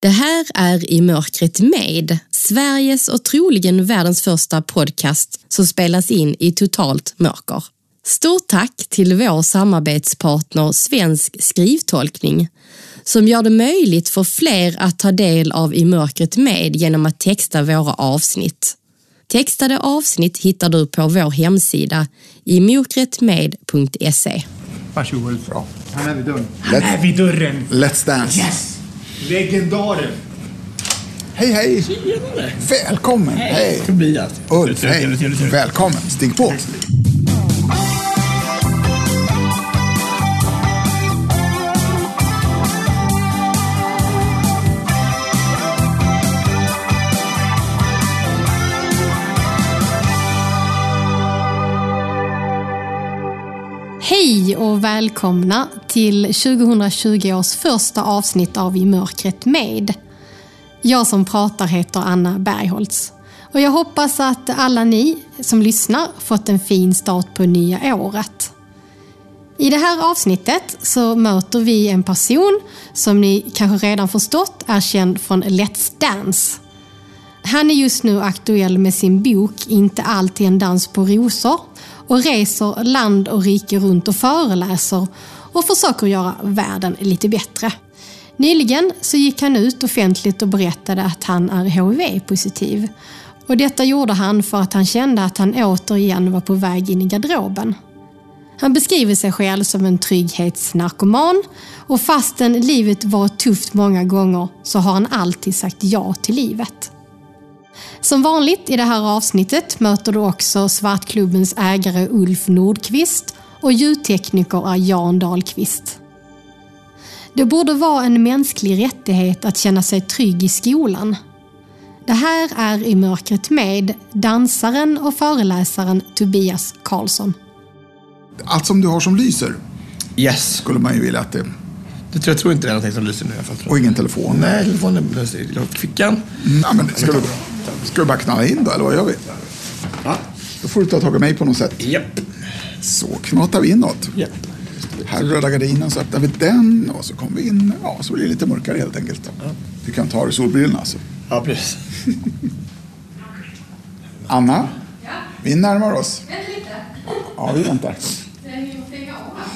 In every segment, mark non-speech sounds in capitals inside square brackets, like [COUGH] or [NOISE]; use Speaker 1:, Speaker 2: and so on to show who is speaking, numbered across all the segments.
Speaker 1: Det här är I mörkret med, Sveriges och troligen världens första podcast som spelas in i totalt mörker. Stort tack till vår samarbetspartner Svensk skrivtolkning som gör det möjligt för fler att ta del av I mörkret med genom att texta våra avsnitt. Textade avsnitt hittar du på vår hemsida imokretmed.se.
Speaker 2: Varsågod.
Speaker 3: Bra.
Speaker 2: Han är vid dörren. Han är vid dörren.
Speaker 3: Let's Dance.
Speaker 2: Yes! Legendaren.
Speaker 3: Hej, hej!
Speaker 2: Tjenare.
Speaker 3: Välkommen! Hej!
Speaker 2: Tobias.
Speaker 3: Ulf, hej! Välkommen! Stig på!
Speaker 4: Hej och välkomna till 2020 års första avsnitt av I mörkret med. Jag som pratar heter Anna Bergholtz. Och jag hoppas att alla ni som lyssnar fått en fin start på nya året. I det här avsnittet så möter vi en person som ni kanske redan förstått är känd från Let's Dance. Han är just nu aktuell med sin bok Inte alltid en dans på rosor och reser land och rike runt och föreläser och försöker göra världen lite bättre. Nyligen så gick han ut offentligt och berättade att han är HIV-positiv. Och detta gjorde han för att han kände att han återigen var på väg in i garderoben. Han beskriver sig själv som en trygghetsnarkoman och fastän livet varit tufft många gånger så har han alltid sagt ja till livet. Som vanligt i det här avsnittet möter du också Svartklubbens ägare Ulf Nordqvist och ljudtekniker är Jan Dahlqvist. Det borde vara en mänsklig rättighet att känna sig trygg i skolan. Det här är I mörkret med dansaren och föreläsaren Tobias Karlsson.
Speaker 3: Allt som du har som lyser
Speaker 2: Yes.
Speaker 3: skulle man ju vilja att det...
Speaker 2: Det tror jag tror inte det är någonting som lyser nu i alla fall.
Speaker 3: Och ingen telefon.
Speaker 2: Nej, telefonen lyser i fickan.
Speaker 3: Mm, Ja, men ska, du, ska du bara knalla in då, eller vad gör vi?
Speaker 2: Ja.
Speaker 3: Då får du ta tag i mig på något sätt.
Speaker 2: Japp.
Speaker 3: Så knatar vi inåt.
Speaker 2: Japp.
Speaker 3: Här är röda gardinen, så öppnar vi den och så kommer vi in. Ja, så blir det lite mörkare helt enkelt. Du kan ta av dig solbrillorna. Så.
Speaker 2: Ja, precis. [LAUGHS]
Speaker 3: Anna, vi närmar oss. Ja, vi väntar.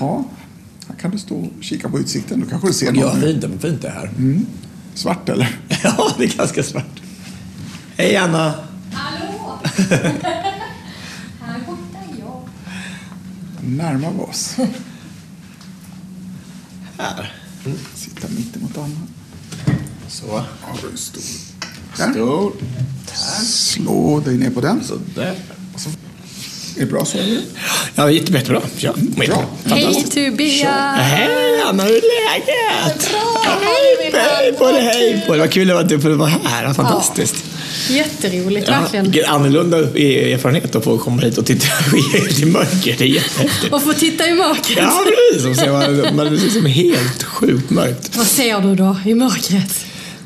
Speaker 3: Ja, här kan du stå och kika på utsikten. Du kanske ser
Speaker 2: Ja,
Speaker 3: någon
Speaker 2: fint, fint det här.
Speaker 3: svart eller? [LAUGHS]
Speaker 2: Ja, det är ganska svart. Hej, Anna.
Speaker 4: Hallå! [LAUGHS] här borta är jag.
Speaker 3: Närmar vi oss.
Speaker 2: Här.
Speaker 3: Sitta mitt emot Anna.
Speaker 2: Så.
Speaker 3: Ja, du är stor. Där.
Speaker 2: Stor.
Speaker 3: Slå dig ner på den.
Speaker 2: Så där.
Speaker 3: Är det bra så? Eller?
Speaker 2: Ja, jättebra. Ja,
Speaker 3: Bra.
Speaker 4: Hej Tobias!
Speaker 2: Hej Anna, hur är läget? Hej,
Speaker 4: hej,
Speaker 2: på dig, hej på dig. Vad kul att du får vara här. Fantastiskt.
Speaker 4: Jätteroligt,
Speaker 2: Ja,
Speaker 4: verkligen.
Speaker 2: annorlunda erfarenhet att få komma hit och titta [LAUGHS] i mörker. Det är jättehäftigt.
Speaker 4: Och få titta i mörkret.
Speaker 2: Ja, precis. Vad- man- Det är liksom helt sjukt mörkt.
Speaker 4: Vad ser du då i mörkret?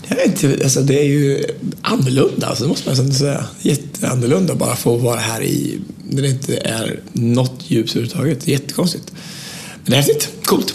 Speaker 2: Jag vet inte, alltså det är ju annorlunda, alltså, det måste man ju säga. Jätteannorlunda bara få vara här i, när det inte är något ljus överhuvudtaget. Jättekonstigt. Men det är häftigt, coolt.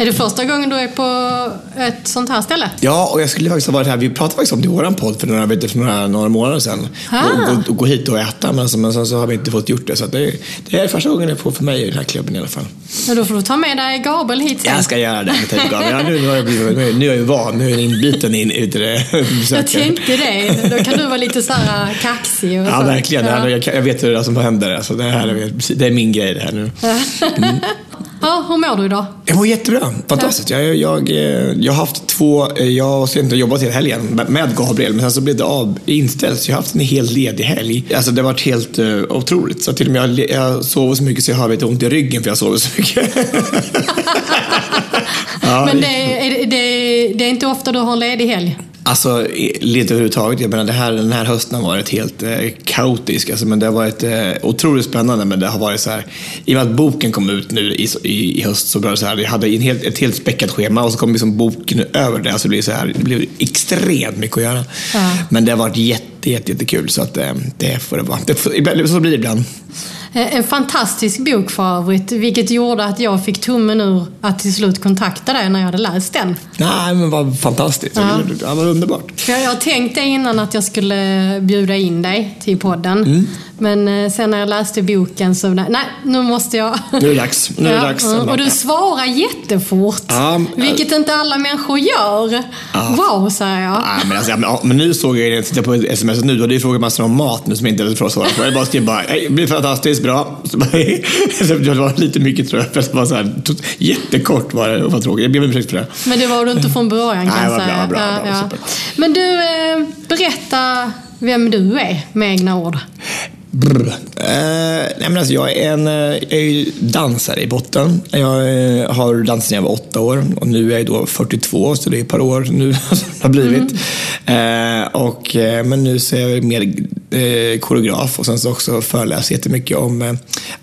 Speaker 4: Är det första gången du är på ett sånt här ställe?
Speaker 2: Ja, och jag skulle faktiskt ha varit här. Vi pratade faktiskt om det i vår podd för några, vet för några, några månader sedan.
Speaker 4: Ah.
Speaker 2: Och, och, och gå hit och äta, men, men sen så har vi inte fått gjort det. Så det, det är första gången jag får för mig i den här klubben i alla fall.
Speaker 4: Ja, då får du ta med dig Gabel hit sen.
Speaker 2: Jag ska göra det. Gab. Ja, nu, nu, har jag blivit, nu, nu är jag ju van. Nu är jag inbiten in i det [LAUGHS]
Speaker 4: Jag tänkte det. Då kan du vara lite så här kaxig och
Speaker 2: Ja,
Speaker 4: så.
Speaker 2: verkligen.
Speaker 4: Ja.
Speaker 2: Jag, jag vet hur det är som händer. Alltså, det, här är, det är min grej det här nu.
Speaker 4: Ja, hur mår du idag?
Speaker 2: Jag mår jättebra. Fantastiskt. Jag, jag, eh, jag har haft två... eh, Jag har inte jobbat hela helgen med- Gabriel, men sen så blev det av, inställt. Så jag har haft en helt ledig helg. Alltså det har varit helt uh, otroligt. Så till och med jag, jag sover så mycket så jag har lite ont i ryggen för jag sover så mycket. [LAUGHS] ja,
Speaker 4: Men det är, det, det, är inte ofta du har ledig helg?
Speaker 2: Alltså, lite överhuvudtaget. Jag menar, det här, den här hösten har varit helt eh, kaotisk. Alltså, men det har varit eh, otroligt spännande. Men det har varit så här, i och med att boken kom ut nu i, i, i höst så blev det så här, jag hade en helt, ett helt späckat schema och så kom liksom boken över det. Alltså, det, blir så här, det blev extremt mycket att göra.
Speaker 4: Ja.
Speaker 2: Men det har varit jätte, jätte, jättekul. Så att, eh, det får det vara. Det, får- så blir det ibland.
Speaker 4: Eh, en fantastisk bok för övrigt, vilket gjorde att jag fick tummen ur att till slut kontakta dig när jag hade läst den.
Speaker 2: Nej, men vad fantastiskt. Ja. Det var underbart.
Speaker 4: Jag, tänkte innan att jag skulle bjuda in dig till podden. Mm. Men eh, sen när jag läste boken så, nej, nu måste jag...
Speaker 2: Nu är det dags. Nu är det dags.
Speaker 4: och du svarar jättefort. Ja, vilket inte alla människor gör. Ja. Wow, säger jag.
Speaker 2: Ja, men, alltså, men, nu såg jag, jag tittar på sms nu, du hade ju frågat massor om mat nu som jag inte hade fått svara på. Jag bara skrev bara, det blir fantastiskt bra. [LAUGHS] Så det var lite mycket tror jag. För det var så här, jättekort var det och var tråkigt. Jag ber om ursäkt för det.
Speaker 4: Men det var du inte från början kan
Speaker 2: jag säga. Bra, bra, bra,
Speaker 4: Men du, eh, berätta vem du är med egna ord.
Speaker 2: Brr. Eh, nej men alltså jag är en jag är dansare i botten. Jag eh, har dansat sedan jag var åtta år och nu är jag då 42 så det är ett par år nu [LAUGHS] som det har blivit. Mm. Eh, och, eh, men nu så är jag mer eh, koreograf och sen så också föreläser jättemycket om eh,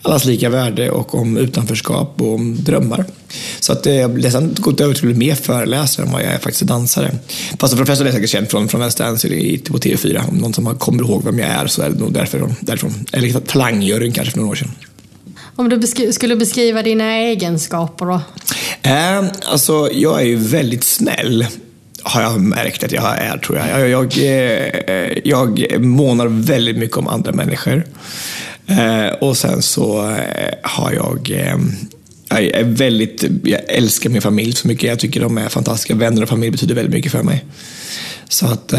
Speaker 2: allas lika värde och om utanförskap och om drömmar. Så att jag har nästan gått över till att bli mer föreläsare än vad jag är faktiskt dansare. Fast de flesta är säkert känd från, från Let's Dance på TV4. Om någon som kommer ihåg vem jag är så är det nog därför, därifrån. Eller talangjuryn kanske för några år sedan.
Speaker 4: Om du besk skulle beskriva dina egenskaper då?
Speaker 2: Eh, alltså, jag är ju väldigt snäll har jag märkt att jag är, tror jag. Jag, jag, eh, jag månar väldigt mycket om andra människor. Eh, och sen så eh, har jag eh, jag är väldigt, jag älskar min familj så mycket. Jag tycker de är fantastiska. Vänner och familj betyder väldigt mycket för mig. Så att,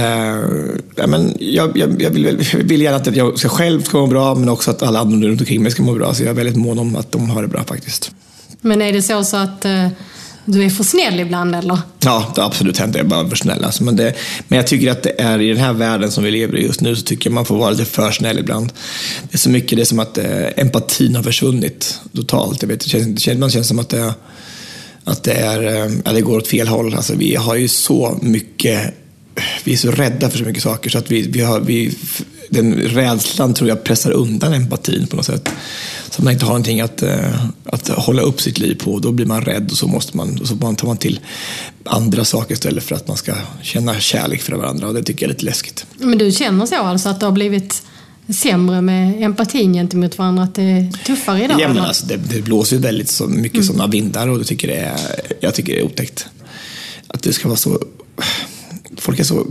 Speaker 2: ja, men jag, jag, jag, vill, jag vill gärna att jag ska själv ska må bra, men också att alla andra runt omkring mig ska må bra. Så jag är väldigt mån om att de har det bra faktiskt.
Speaker 4: Men är det så, så att du är för snäll ibland eller?
Speaker 2: Ja, det har absolut hänt. Jag är bara för snäll. Alltså. Men, det, men jag tycker att det är i den här världen som vi lever i just nu så tycker jag man får vara lite för snäll ibland. Det är så mycket, det är som att eh, empatin har försvunnit totalt. Jag vet, det känns, man känns som att det, att det, är, eh, ja, det går åt fel håll. Alltså, vi har ju så mycket vi är så rädda för så mycket saker så att vi, vi, har, vi den rädslan tror jag pressar undan empatin på något sätt. Så att man inte har någonting att, eh, att hålla upp sitt liv på. Då blir man rädd och så, måste man, och så tar man till andra saker istället för att man ska känna kärlek för varandra. Och det tycker jag är lite läskigt.
Speaker 4: Men du känner så alltså att det har blivit sämre med empatin gentemot varandra? Att det är tuffare idag?
Speaker 2: Ja, men alltså, det, det blåser ju väldigt så mycket mm. sådana vindar och det tycker det är, jag tycker det är otäckt. Att det ska vara så... Folk är så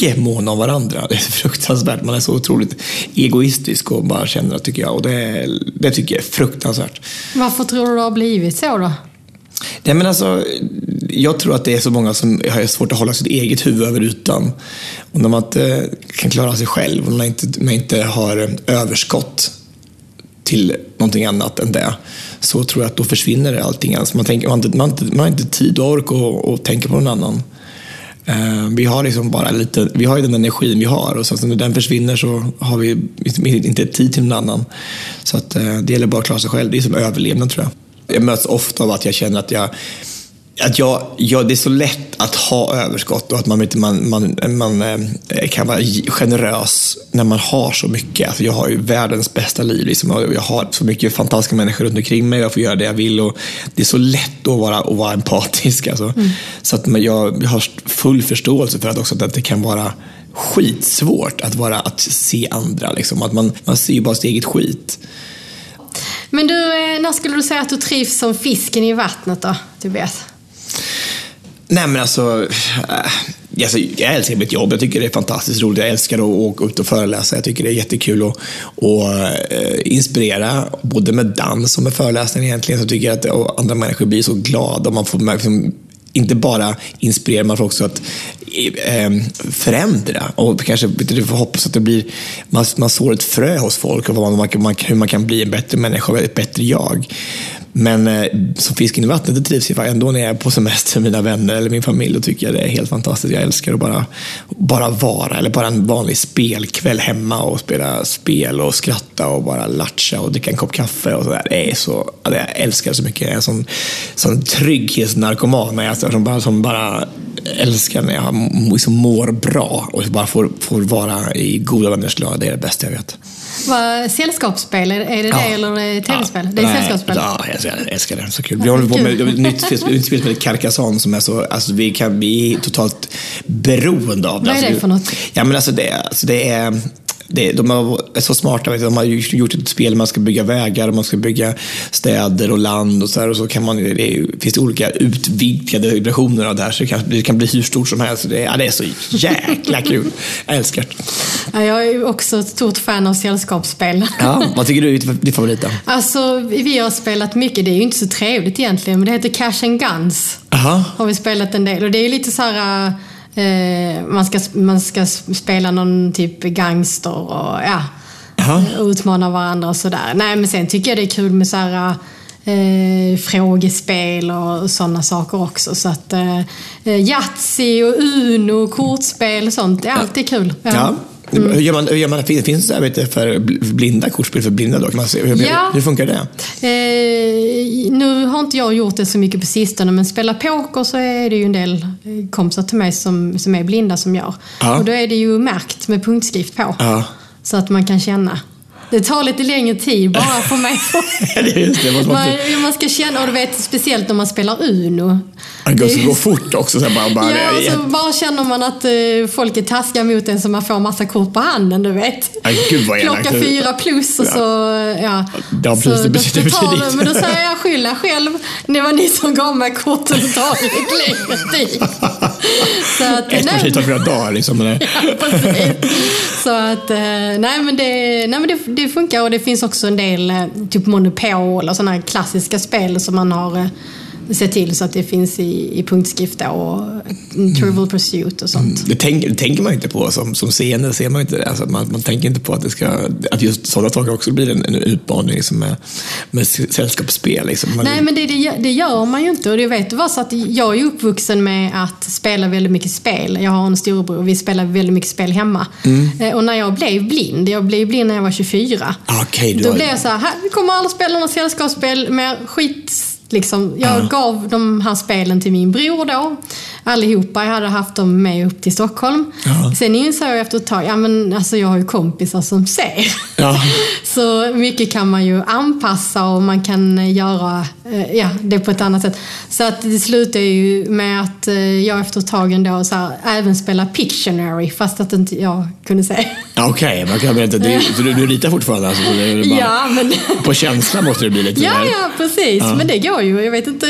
Speaker 2: icke måna om varandra. Det är fruktansvärt. Man är så otroligt egoistisk och bara känner det, tycker jag. Och det, det tycker jag är fruktansvärt.
Speaker 4: Varför tror du det har blivit så då?
Speaker 2: Nej, men alltså, jag tror att det är så många som har svårt att hålla sitt eget huvud över ytan. Och när man inte kan klara sig själv och när man inte, man inte har överskott till någonting annat än det, så tror jag att då försvinner allting. Alltså man, tänker, man, har inte, man, har inte, man har inte tid och ork att tänka på någon annan. Eh, vi har liksom bara lite, vi har ju den energin vi har och sen när den försvinner så har vi liksom inte tid till någon annan. Så att eh, det gäller bara att klara sig själv. Det är som överlevnad tror jag. Jag möts ofta av att jag känner att jag att jag, jag, det är så lätt att ha överskott och att man, man, man, man eh, kan vara generös när man har så mycket. Alltså jag har ju världens bästa liv. Liksom. Jag har så mycket fantastiska människor runt omkring mig. Jag får göra det jag vill. Och det är så lätt att vara, att vara empatisk. Alltså. Mm. Så att jag, jag har full förståelse för att, också att det kan vara skitsvårt att, vara, att se andra. Liksom. Att man, man ser ju bara sitt eget skit.
Speaker 4: Men du, eh, när skulle du säga att du trivs som fisken i vattnet då, Tobias?
Speaker 2: Nej men alltså, äh, alltså, jag älskar mitt jobb. Jag tycker det är fantastiskt roligt. Jag älskar att åka ut och föreläsa. Jag tycker det är jättekul att, att äh, inspirera, både med dans och med föreläsning egentligen. Så tycker jag att andra människor blir så glada om man får liksom, inte bara inspirera, man får också att eh, förändra. Och kanske du får hoppas att det blir, man, man sår ett frö hos folk och man, man, hur man kan bli en bättre människa, ett bättre jag. Men eh, som fisken i vattnet, det trivs jag ändå när jag är på semester med mina vänner eller min familj. Då tycker jag det är helt fantastiskt. Jag älskar att bara, bara vara, eller bara en vanlig spelkväll hemma och spela spel och skratta och bara latcha och dricka en kopp kaffe och sådär. Det är så, jag älskar det så mycket. Jag är en sån, sån trygghetsnarkoman alltså, som, bara, som bara älskar när jag liksom mår bra och bara får, får vara i goda vänners lag. Det är det bästa jag vet.
Speaker 4: Sällskapsspel, är det det ja. eller tv-spel? Ja. Det är
Speaker 2: Nej,
Speaker 4: sällskapsspel?
Speaker 2: Ja, jag älskar det. Så kul. Vi håller på med ett nytt spel som heter Carcassonne som är så, alltså vi, kan, vi är totalt beroende av
Speaker 4: det. Vad är det
Speaker 2: alltså,
Speaker 4: för något?
Speaker 2: Ja, men alltså det, alltså det är det, de är så smarta. De har gjort ett spel där man ska bygga vägar, man ska bygga städer och land och så här, och så kan man, det finns det olika utvidgade versioner av det här. Så det kan, det kan bli hur stort som helst. Det, ja, det är så jäkla [LAUGHS] kul. Jag älskar det.
Speaker 4: Ja, jag är också ett stort fan av sällskapsspel.
Speaker 2: Ja, vad tycker du är ditt favorit då?
Speaker 4: Alltså, vi har spelat mycket. Det är ju inte så trevligt egentligen, men det heter Cash and Guns.
Speaker 2: Aha.
Speaker 4: Har vi spelat en del. Och det är lite så här... Eh, man, ska, man ska spela någon typ gangster och ja,
Speaker 2: Aha.
Speaker 4: utmana varandra och sådär. Nej, men sen tycker jag det är kul med så här, eh, frågespel och sådana saker också. Så att eh, Yatzy och Uno, kortspel och sånt, det är alltid kul.
Speaker 2: Ja. Mm. Hur gör man, hur gör man, finns det du, för blinda kortspel för blinda? Då? Kan man se, hur,
Speaker 4: Ja.
Speaker 2: hur funkar det?
Speaker 4: Eh, nu har inte jag gjort det så mycket på sistone, men spela poker så är det ju en del eh, kompisar till mig som, som är blinda som gör.
Speaker 2: Ja.
Speaker 4: Och då är det ju märkt med punktskrift på.
Speaker 2: Ja.
Speaker 4: Så att man kan känna. Det tar lite längre tid bara för mig. [LAUGHS]
Speaker 2: det just det. Man,
Speaker 4: man, man ska känna, och du vet speciellt när man spelar Uno.
Speaker 2: det går,
Speaker 4: Det
Speaker 2: går fort också. Så bara, bara,
Speaker 4: Ja, och så bara känner man att eh, folk är taskiga mot en så man får massa kort på handen, du vet.
Speaker 2: Aj, gud vad elakt.
Speaker 4: Klocka fyra plus och
Speaker 2: Ja.
Speaker 4: så... Ja,
Speaker 2: Ja, precis,
Speaker 4: så
Speaker 2: det betyder-
Speaker 4: då tar det. Men då säger jag skylla själv. Det var ni som gav mig korten och tar lite längre tid. [LAUGHS] Så att,
Speaker 2: Ett parti tar flera dagar. Liksom, det-
Speaker 4: precis. Så att, eh, nej men, det, nej men det, det funkar och det finns också en del eh, typ Monopol och sådana här klassiska spel som man har eh, sett till så att det finns i, i punktskrift och mm, Trivial Pursuit och sånt.
Speaker 2: Det, tänk, det tänker man inte på som, som seende. Ser man, inte. Alltså, man, man tänker inte på att, det ska, att just sådana saker också blir en, en utmaning liksom, med, med sällskapsspel. Liksom. Man,
Speaker 4: Nej men det, det, gör- det gör man ju inte och det vet du så att jag är uppvuxen med att spela väldigt mycket spel. Jag har en storebror och vi spelar väldigt mycket spel hemma. Eh, Och när jag blev blind, jag blev blind när jag var 24.
Speaker 2: Ah, du
Speaker 4: Då blev jag så här, här kommer alla spela några sällskapsspel med skit Liksom, jag gav de här spelen till min bror då. Allihopa. Jag hade haft dem med upp till Stockholm.
Speaker 2: Ja.
Speaker 4: Sen insåg jag efter ett tag, ja men alltså jag har ju kompisar som ser.
Speaker 2: Ja. [LAUGHS]
Speaker 4: Så mycket kan man ju anpassa och man kan göra eh, ja, det på ett annat sätt. Så att det slutar ju med att eh, jag efter ett tag ändå så här, även spela Pictionary fast att inte jag kunde se.
Speaker 2: Ja, Okej, man kan berätta. Du, så du, du ritar fortfarande? Alltså, så det är bara,
Speaker 4: Ja, men...
Speaker 2: På känsla måste det bli lite
Speaker 4: Ja, ja, precis. Men det går ju. Jag vet inte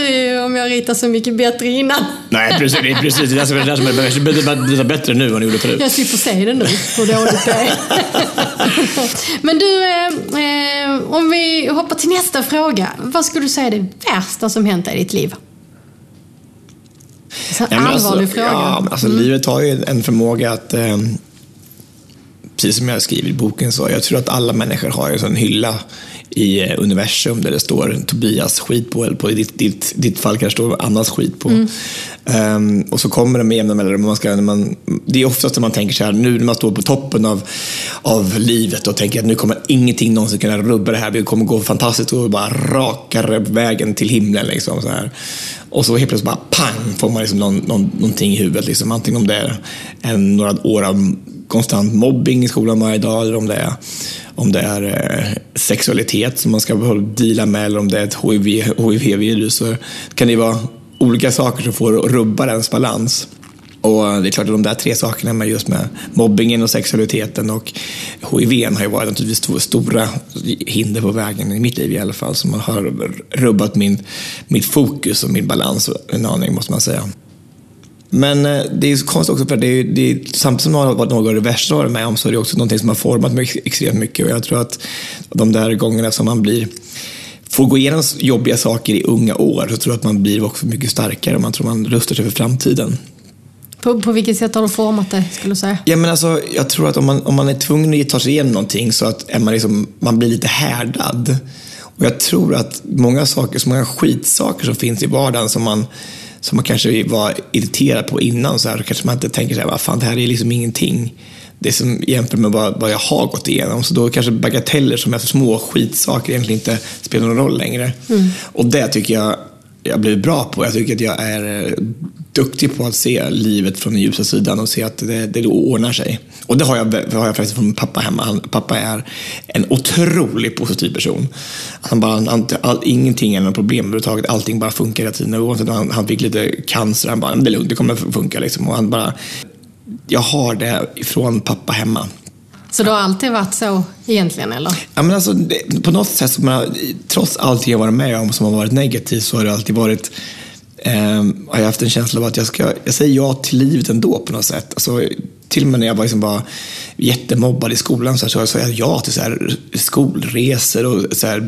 Speaker 4: om jag ritar så mycket bättre innan.
Speaker 2: Nej, precis. Det är precis. Det är det som är bättre nu än vad ni gjorde förut.
Speaker 4: Jag slipper se det nu, hur dåligt det är. Men du, eh, eh, om vi hoppar till nästa fråga. Vad skulle du säga är det värsta som hänt i ditt liv? Så
Speaker 2: Ja, men
Speaker 4: allvarlig
Speaker 2: alltså,
Speaker 4: fråga. Mm.
Speaker 2: Ja, alltså, Livet har ju en förmåga att, eh, precis som jag skriver i boken, så jag tror att alla människor har en sån hylla i eh, universum där det står Tobias skit på, eller på ditt, ditt, ditt fall kanske står Annas skit på.
Speaker 4: Mm.
Speaker 2: Ehm, och så kommer det med jämna mellanrum. Man ska, när man, det är oftast när man tänker så här, nu när man står på toppen av, av livet och tänker att nu kommer ingenting någonsin kunna rubba det här. Det kommer gå fantastiskt och bara rakare vägen till himlen. Liksom, så här. Och så helt plötsligt bara pang får man liksom någon, någon, någonting i huvudet. Liksom. Antingen om det är en, några år av konstant mobbing i skolan varje dag eller om det är, om det är eh, sexualitet som man ska deala med eller om det är ett HIV, HIV-virus. Så kan det vara olika saker som får rubba ens balans. Och eh, det är klart att de där tre sakerna med just med mobbingen och sexualiteten och HIV har ju varit naturligtvis två stora hinder på vägen i mitt liv i alla fall. Som har rubbat min, mitt fokus och min balans en aning måste man säga. Men eh, det är så konstigt också för det är, det är, samtidigt som det har varit något av det värsta jag varit med om så är det också någonting som har format mig ex- extremt mycket. Och jag tror att de där gångerna som man blir får gå igenom jobbiga saker i unga år så tror jag att man blir också mycket starkare och man tror man rustar sig för framtiden.
Speaker 4: På, på vilket sätt har du format det, skulle du säga?
Speaker 2: Ja, men alltså, jag tror att om man, om man är tvungen att ta sig igenom någonting så att är man, liksom, man blir lite härdad. Och jag tror att många saker, så många skitsaker som finns i vardagen som man, som man kanske var irriterad på innan så här, så kanske man inte tänker så här, vad fan det här är liksom ingenting. Det som jämfört med vad, vad jag har gått igenom. Så då kanske bagateller som är små skitsaker egentligen inte spelar någon roll längre. Och det tycker jag jag blivit bra på. Jag tycker att jag är duktig på att se livet från den ljusa sidan och se att det, det ordnar sig. Och det har jag, det har jag faktiskt från min pappa hemma. Han, pappa är en otroligt positiv person. Han bara, han, all, ingenting är något problem överhuvudtaget. Allting bara funkar hela tiden. Oavsett om han, han fick lite cancer, han bara, det är lugnt, det kommer att funka. Liksom. Och han bara, jag har det från pappa hemma.
Speaker 4: Så det har alltid varit så egentligen, eller?
Speaker 2: Ja, men alltså, det, på något sätt, man, trots allt jag varit med om som har varit negativt, så har det alltid varit eh, har jag haft en känsla av att jag, ska, jag säger ja till livet ändå på något sätt. Alltså, till och med när jag var liksom bara jättemobbad i skolan så, här, så sa jag ja till så här, skolresor och så här,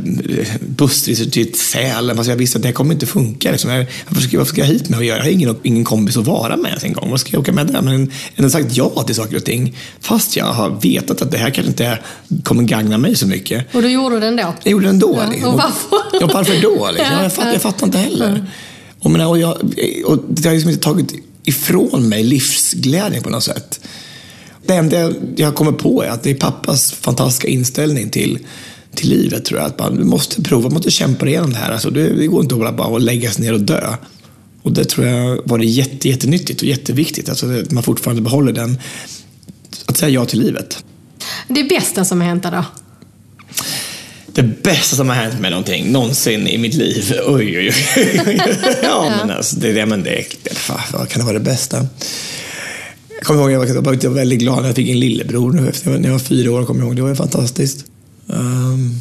Speaker 2: bussresor till Sälen. Fast jag visste att det kommer inte funka. Liksom. Jag, varför, ska, varför ska jag hit med att göra? Jag har ingen, ingen kompis att vara med ens en gång. Vad ska jag åka med där? Men har sagt ja till saker och ting. Fast jag har vetat att det här kanske inte kommer gagna mig så mycket.
Speaker 4: Och du gjorde det ändå?
Speaker 2: Jag gjorde det ändå. Ja,
Speaker 4: liksom. Och varför?
Speaker 2: Ja, varför då? Liksom. [LAUGHS] Jag, fattar, jag fattar inte heller. Och, menar, och, jag, och det har liksom inte tagit ifrån mig livsglädjen på något sätt. Det enda jag kommer på är att det är pappas fantastiska inställning till, till livet. tror jag. Att man måste prova, man måste kämpa igenom det här. Alltså, det, det går inte att bara lägga sig ner och dö. Och det tror jag var det jätte, jättenyttigt och jätteviktigt. Alltså, att man fortfarande behåller den, att säga ja till livet.
Speaker 4: Det bästa som har hänt då?
Speaker 2: Det bästa som har hänt med någonting någonsin i mitt liv. Oj, oj, oj. [LAUGHS] ja, men alltså, det, det, men det, det, vad kan det vara det bästa? Jag kommer ihåg att jag var, väldigt glad när jag fick en lillebror nu efter när jag var fyra år. Kommer jag ihåg. Det var fantastiskt. Um,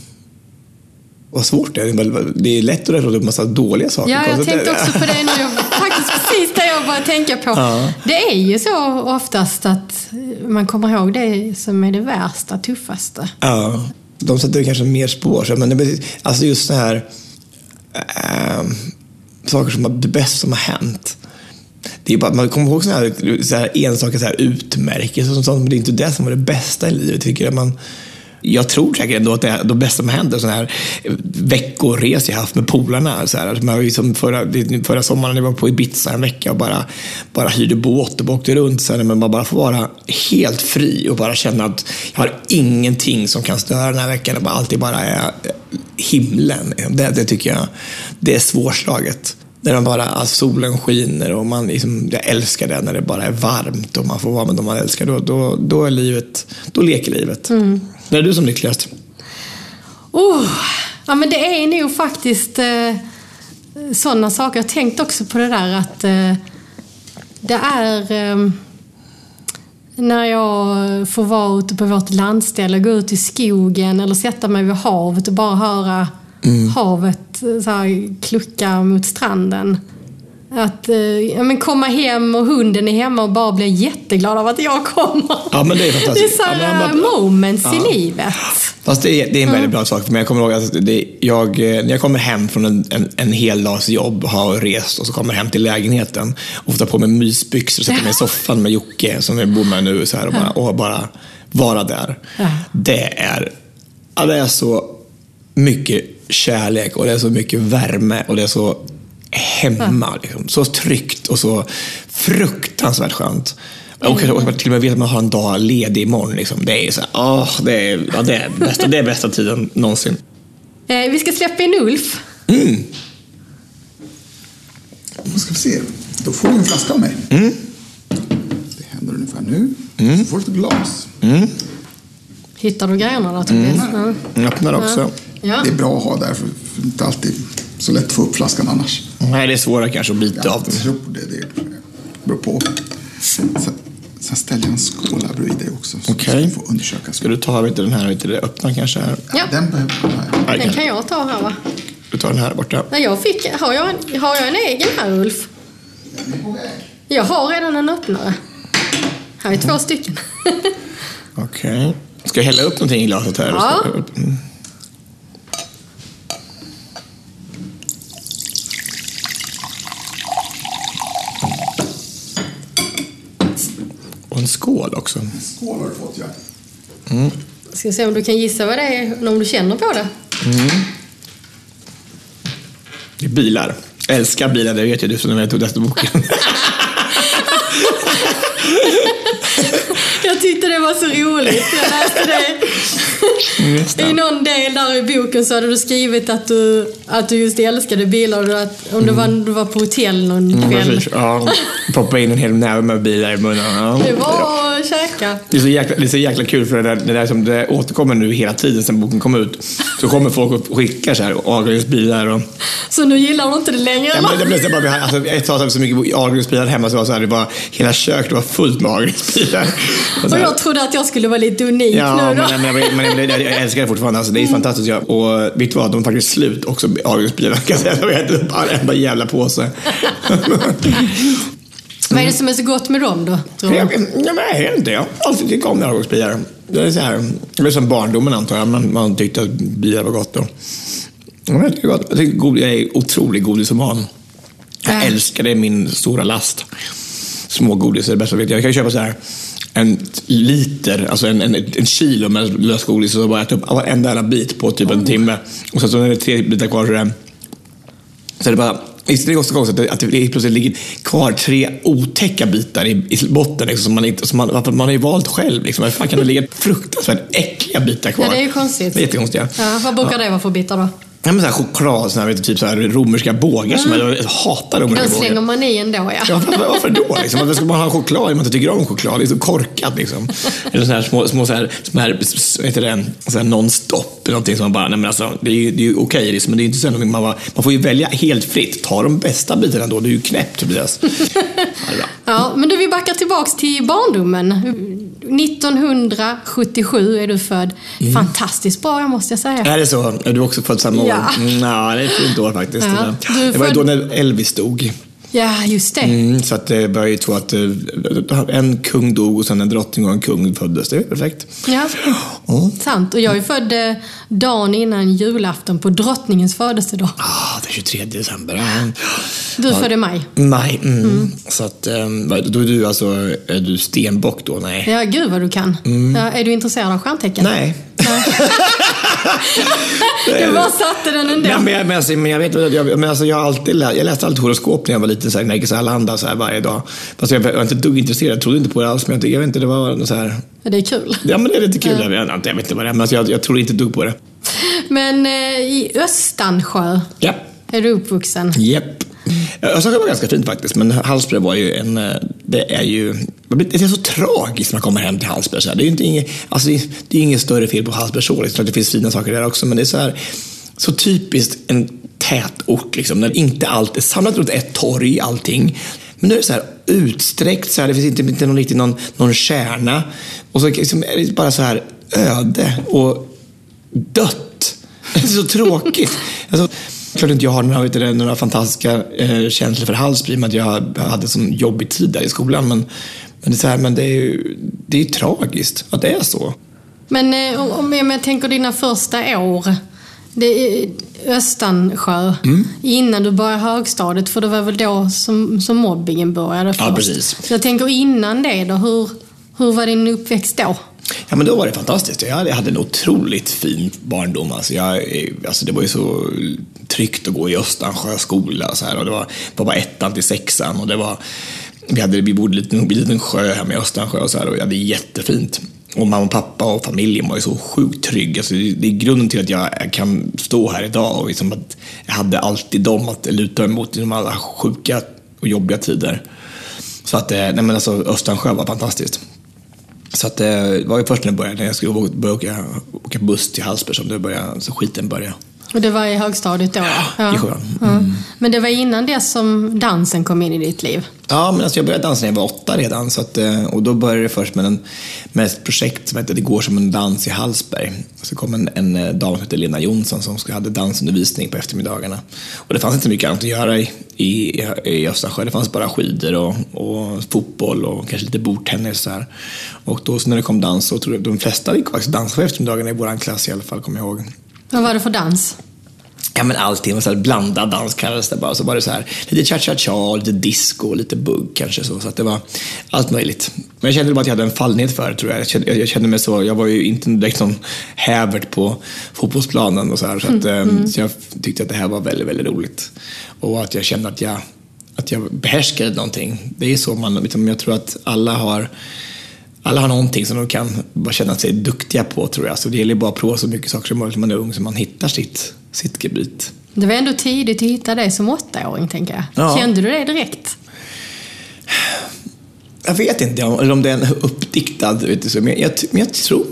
Speaker 2: vad svårt det är. Det är lätt att räkna upp massa dåliga saker.
Speaker 4: Ja, jag tänkte också på det nu. [LAUGHS] Faktiskt precis det jag bara tänka på. Ja. Det är ju så oftast att man kommer ihåg det som är det värsta, tuffaste.
Speaker 2: Ja de sätter kanske mer spår. Men det, alltså just så här äh, saker som det bästa som har hänt. Det är bara, man kommer ihåg sådana här, så här enstaka så här utmärkelser och sånt, men det är inte det som var det bästa i livet. Tycker jag. Man, jag tror säkert ändå att det de bästa som händer sådana här veckoresor jag haft med polarna. Så här, alltså, man liksom förra, förra sommaren jag var på Ibiza en vecka och bara, bara hyrde båt och åkte runt. Så här, men man bara får vara helt fri och bara känna att jag har ingenting som kan störa den här veckan. Allt är alltid bara är himlen. Det, det tycker jag det är svårslaget. När man bara, alltså solen skiner och man liksom, jag älskar det när det bara är varmt och man får vara med de man älskar. Då, då, då, är livet, då leker livet. Mm. När är du som lyckligast?
Speaker 4: Oh, ja, men det är nog faktiskt eh, sådana saker. Jag har tänkt också på det där att eh, det är eh, när jag får vara ute på vårt landställe, gå ut i skogen eller sätta mig vid havet och bara höra mm. havet så här, klucka mot stranden. Att eh, ja, men komma hem och hunden är hemma och bara bli jätteglad av att jag kommer.
Speaker 2: Ja, men det är fantastiskt.
Speaker 4: Det är så ja, bara, moments ja. i livet.
Speaker 2: Fast det är, det är en väldigt bra sak för mig. Jag kommer ihåg att det, jag, eh, när jag kommer hem från en, en, en hel dags jobb, har rest och så kommer hem till lägenheten och får ta på mig mysbyxor och sätta mig i soffan med Jocke som jag bor med nu så här, och, bara, och bara vara där. Det är, ja, det är så mycket kärlek och det är så mycket värme och det är så hemma. Liksom. Så tryggt och så fruktansvärt skönt. Och, och, till och med vet att man har en dag ledig imorgon. Liksom. Det är så här, oh, det är, ja, det är bästa, det är bästa tiden någonsin.
Speaker 4: Eh, vi ska släppa in Ulf.
Speaker 2: Mm.
Speaker 3: Då ska vi se. Då får du en flaska av mig.
Speaker 2: Mm.
Speaker 3: Det händer ungefär nu.
Speaker 2: Mm.
Speaker 3: Så får du ett glas.
Speaker 2: Mm.
Speaker 4: Hittar du grejerna då Tobias?
Speaker 2: Mm. Ja. Öppnar också.
Speaker 3: Ja. Det är bra att ha där, för det är inte alltid så lätt att få upp flaskan annars.
Speaker 2: Nej, det är svårare kanske att bita av.
Speaker 3: Jag tror det. Det beror på. Sen, sen ställer jag en skål här bredvid dig också.
Speaker 2: Okej.
Speaker 3: Okay.
Speaker 2: Ska du ta vet den här, vet du, öppna kanske? Här?
Speaker 4: Ja,
Speaker 3: den behöver
Speaker 4: jag. Den kan jag ta här va?
Speaker 2: Du tar den här borta.
Speaker 4: Nej, jag fick, har, jag en, har jag en egen här Ulf? Jag har redan en öppnare. Här är två stycken. [LAUGHS]
Speaker 2: Okej. Okay. Ska jag hälla upp någonting i glaset här?
Speaker 4: Ja.
Speaker 2: En skål också. En
Speaker 3: skål har du fått, ja.
Speaker 2: Mm.
Speaker 4: Ska se om du kan gissa vad det är, om du känner på det.
Speaker 2: Mm. Det är bilar. Jag älskar bilar, det vet jag du som jag tog boken. [LAUGHS]
Speaker 4: jag tyckte det var så roligt. Jag läste det. Mm, I någon del där i boken så hade du skrivit att du, att du just älskade bilar. Och att, om det var, du var på hotell någon mm, kväll.
Speaker 2: Ja, poppa in en hel näve med bilar i munnen. Ja.
Speaker 4: Det var
Speaker 2: Det, är så jäkla, det är så jäkla kul för det där, det där som det återkommer nu hela tiden sen boken kom ut. Så kommer folk och skickar så här Ahlgrensbilar och...
Speaker 4: Så nu gillar du inte det längre?
Speaker 2: Ja, men det blev så bara, alltså, ett tag hade vi så mycket Ahlgrensbilar hemma så var så här, det var hela köket var fullt med Ahlgrensbilar. Och
Speaker 4: Och jag trodde att jag skulle vara lite unik
Speaker 2: Ja,
Speaker 4: nu då.
Speaker 2: men, men, men, men jag, jag älskar det fortfarande. Alltså, det är fantastiskt. Ja. Och vet du vad? De är faktiskt slut också, Ahlgrensbilarna. kan jag säga. De äter upp varenda jävla påse. [LAUGHS]
Speaker 4: Vad är det som är så gott med dem då? Tror
Speaker 2: jag, jag vet inte. Jag har alltid tyckt om Ahlgrensbilar. Det är så här, det är som barndomen antar jag. Man, man tyckte att bilar var gott. Och, jag, inte, gott. jag, tycker god, jag är otrolig godisoman. Jag
Speaker 4: Ja.
Speaker 2: älskar det, min stora last. Smågodis är det bästa jag vet. Jag kan köpa så här en liter, alltså en, en, en kilo med lösgodis och så bara äta upp varenda jävla bit på typ en timme. Och sen så när det är tre bitar kvar så är det, så är det bara Visst är det också konstigt att det, plötsligt ligger kvar tre otäcka bitar i, i botten liksom, som man inte, som man, man har ju valt själv. Liksom. Varför fan kan det ligga fruktansvärt äckliga bitar kvar?
Speaker 4: Ja, det är ju konstigt.
Speaker 2: Det är jättekonstiga.
Speaker 4: Ja, vad brukar det vara för bitar då?
Speaker 2: Ja, men så här choklad, såna här, vet typ så här romerska bågar. Som jag, jag hatar romerska bågar.
Speaker 4: slänger man i ändå ja.
Speaker 2: Ja, varför, varför då? Liksom? Varför ska man ha choklad om man inte tycker om choklad? Det är så korkat. Liksom. Eller så här små, små så här, så här, vad heter det, så här non-stop. Någonting som man bara, nej men alltså, det är ju, det är ju okej, liksom, men det är inte så någonting man, bara, man får ju välja helt fritt. Ta de bästa bitarna då, det är ju knäppt Tobias. Ja,
Speaker 4: men du, vi backar tillbaks till barndomen. 1977 är du född.
Speaker 2: Mm.
Speaker 4: Fantastiskt bra, måste jag säga.
Speaker 2: Är det så? Är du också född samma år?
Speaker 4: Ja.
Speaker 2: Mm, ja, det är ett fint år faktiskt.
Speaker 4: Ja,
Speaker 2: Det, var ju då när Elvis dog.
Speaker 4: Ja, just det.
Speaker 2: Mm, så att det var ju så att eh, en kung dog och sen en drottning och en kung föddes. Det är perfekt.
Speaker 4: Ja,
Speaker 2: Ja.
Speaker 4: sant. Och jag är född eh, dagen innan julafton på drottningens födelsedag.
Speaker 2: Ah, det är 23 december. Ja.
Speaker 4: Du är född i maj.
Speaker 2: Maj. Mm. Så att, eh, då är du alltså är du stenbock då? Nej.
Speaker 4: Ja, gud vad du kan. Ja, är du intresserad av stjärntecken?
Speaker 2: Mm. Nej. [LAUGHS] [LAUGHS]
Speaker 4: Du bara satte den ändå.
Speaker 2: Nej, men, jag, men, alltså, men jag vet jag, men alltså, jag, har alltid lä, jag läste alltid horoskop när jag var liten, så här, Nerikes Allehanda så här, varje dag. Fast jag, var- jag inte dugg intresserad, jag trodde inte på det alls. Men jag, jag vet inte, det var så här...
Speaker 4: Det är kul.
Speaker 2: Ja, men det är lite kul. Jag, vet inte, jag vet inte vad det är, men alltså, jag, jag tror inte dugg på det.
Speaker 4: Men eh, i Östansjö
Speaker 2: Ja.
Speaker 4: är du uppvuxen.
Speaker 2: Japp. Mm. Östersjö var ganska fint faktiskt, men Hallsberg var ju en... Eh, det är ju... Det är så tragiskt när man kommer hem till Hallsberg. Det är ju inte inget, alltså, det är- det är inget större fel på Hallsberg så. Liksom. Det finns fina saker där också, men det är så här... Så typiskt en tätort, liksom, när inte allt är samlat runt ett torg, allting. Men nu är det så här utsträckt, så här, det finns inte, inte någon, riktigt någon, någon kärna. Och så liksom, är det bara så här öde och dött. [LAUGHS] Det är så tråkigt. Alltså, klart inte jag har några, du, några fantastiska eh, känslor för Hallsberg, med att jag hade sån jobbig tid där i skolan. Men, men, det, är så här, men det är ju det är tragiskt att det är så.
Speaker 4: Men eh, om jag, jag tänker dina första år. Det är Östansjö.
Speaker 2: Mm.
Speaker 4: Innan du började högstadiet, för det var väl då som, som mobbingen började först.
Speaker 2: precis.
Speaker 4: Så jag tänker innan det då, hur, hur var din uppväxt då?
Speaker 2: Ja, men då var det fantastiskt. Jag hade, jag hade en otroligt fin barndom. Alltså jag, alltså det var ju så tryggt att gå i Östansjö skola. Så här, och det var, var bara ettan till sexan. Och det var, vi, hade, vi bodde vid en liten, sjö hemma i Östansjö och, så här, och det hade jättefint. Och mamma och pappa och familjen var ju så sjukt trygg. Alltså det, är grunden till att jag kan stå här idag. Och liksom att jag hade alltid dem att luta mig mot i de alla sjuka och jobbiga tider. Så att, eh, nej men alltså Östansjö var fantastiskt. Så att, eh, det var ju först när jag började, när jag skulle börja åka, åka buss till Hallsberg som det började, så skiten började.
Speaker 4: Och det var i högstadiet då?
Speaker 2: i sjuan.
Speaker 4: Ja. Men det var innan det som dansen kom in i ditt liv?
Speaker 2: Ja, men alltså jag började dansa när jag var åtta redan. Så att, eh, och då började det först med, en, med ett projekt som hette Det går som en dans i Hallsberg. Så kom en, en eh, dam som hette Lena Jonsson som hade dansundervisning på eftermiddagarna. Och det fanns inte mycket annat att göra i, i, i Östersjö. Det fanns bara skidor och, och fotboll och kanske lite bordtennis. Så här. Och då så när det kom dans så tror jag de flesta gick faktiskt dansa på eftermiddagarna i vår klass i alla fall, kommer jag ihåg.
Speaker 4: Vad var det för dans?
Speaker 2: Ja men allting, så här blandad dans kallades det bara. Så var det så här, lite cha-cha-cha, lite disco, lite bugg kanske så. Så att det var allt möjligt. Men jag kände bara att jag hade en fallenhet för det tror jag. Jag kände, jag kände mig så, jag var ju inte direkt någon hävert på fotbollsplanen och så här. Så, att, eh, så jag tyckte att det här var väldigt, väldigt roligt. Och att jag kände att jag, att jag behärskade någonting. Det är så man, liksom, jag tror att alla har alla har någonting som de kan bara känna sig duktiga på tror jag. Så det gäller bara att prova så mycket saker som möjligt när man är ung så man hittar sitt, sitt gebit.
Speaker 4: Det var ändå tidigt att hitta det som åttaåring, tänker jag.
Speaker 2: Ja.
Speaker 4: Kände du det direkt?
Speaker 2: Jag vet inte eller om det är en uppdiktad, vet du, men, jag, men jag tror...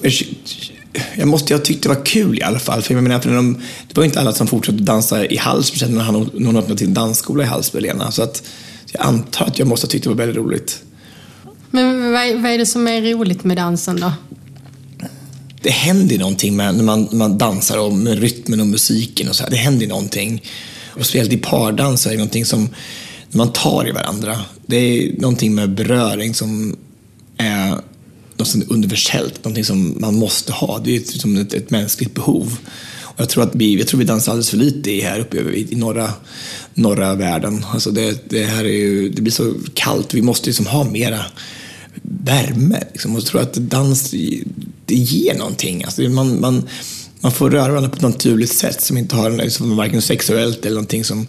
Speaker 2: Jag, måste, jag tyckte det var kul i alla fall. För jag menar, för de, det var inte alla som fortsatte dansa i Hallsberg när han, någon öppnade till en dansskola i Hallsberg, Lena. Så att, jag antar att jag måste ha tyckt det var väldigt roligt.
Speaker 4: Men vad, vad är det som är roligt med dansen då?
Speaker 2: Det händer någonting med, när man, man dansar och med rytmen och musiken och så här. Det händer någonting. Och speciellt i pardans är det någonting som, när man tar i varandra. Det är någonting med beröring som är något universellt, någonting som man måste ha. Det är som ett, ett mänskligt behov. Jag tror att vi, jag tror vi dansar alldeles för lite här uppe i, i norra, norra världen. Alltså det, det, här är ju, det blir så kallt, vi måste liksom ha mera värme. Liksom. Och jag tror att dans, det ger någonting. Alltså man, man, man får röra varandra på ett naturligt sätt som inte har liksom, varken sexuellt eller någonting som,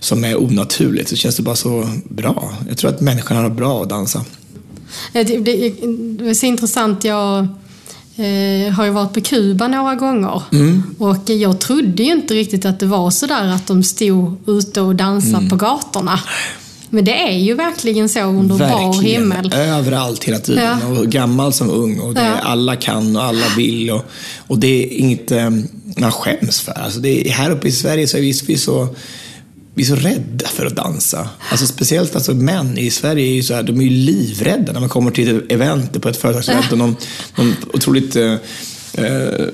Speaker 2: som är onaturligt. Så känns det bara så bra. Jag tror att människan har bra att dansa.
Speaker 4: Det, det, det är så intressant. Jag eh, har ju varit på Kuba några gånger. Mm. Och jag trodde ju inte riktigt att det var så där att de stod ute och dansade mm. på gatorna. Men det är ju verkligen så under verkligen. bar himmel.
Speaker 2: Överallt hela tiden. Ja. Och gammal som ung. Och det, ja. Alla kan och alla vill. Och, och det är inget eh, man skäms för. Alltså det är, här uppe i Sverige så är vi, vi så vi är så rädda för att dansa. Alltså speciellt alltså män i Sverige är ju så här, de är ju livrädda när man kommer till ett event på ett företagsevent och någon, någon otroligt eh, eh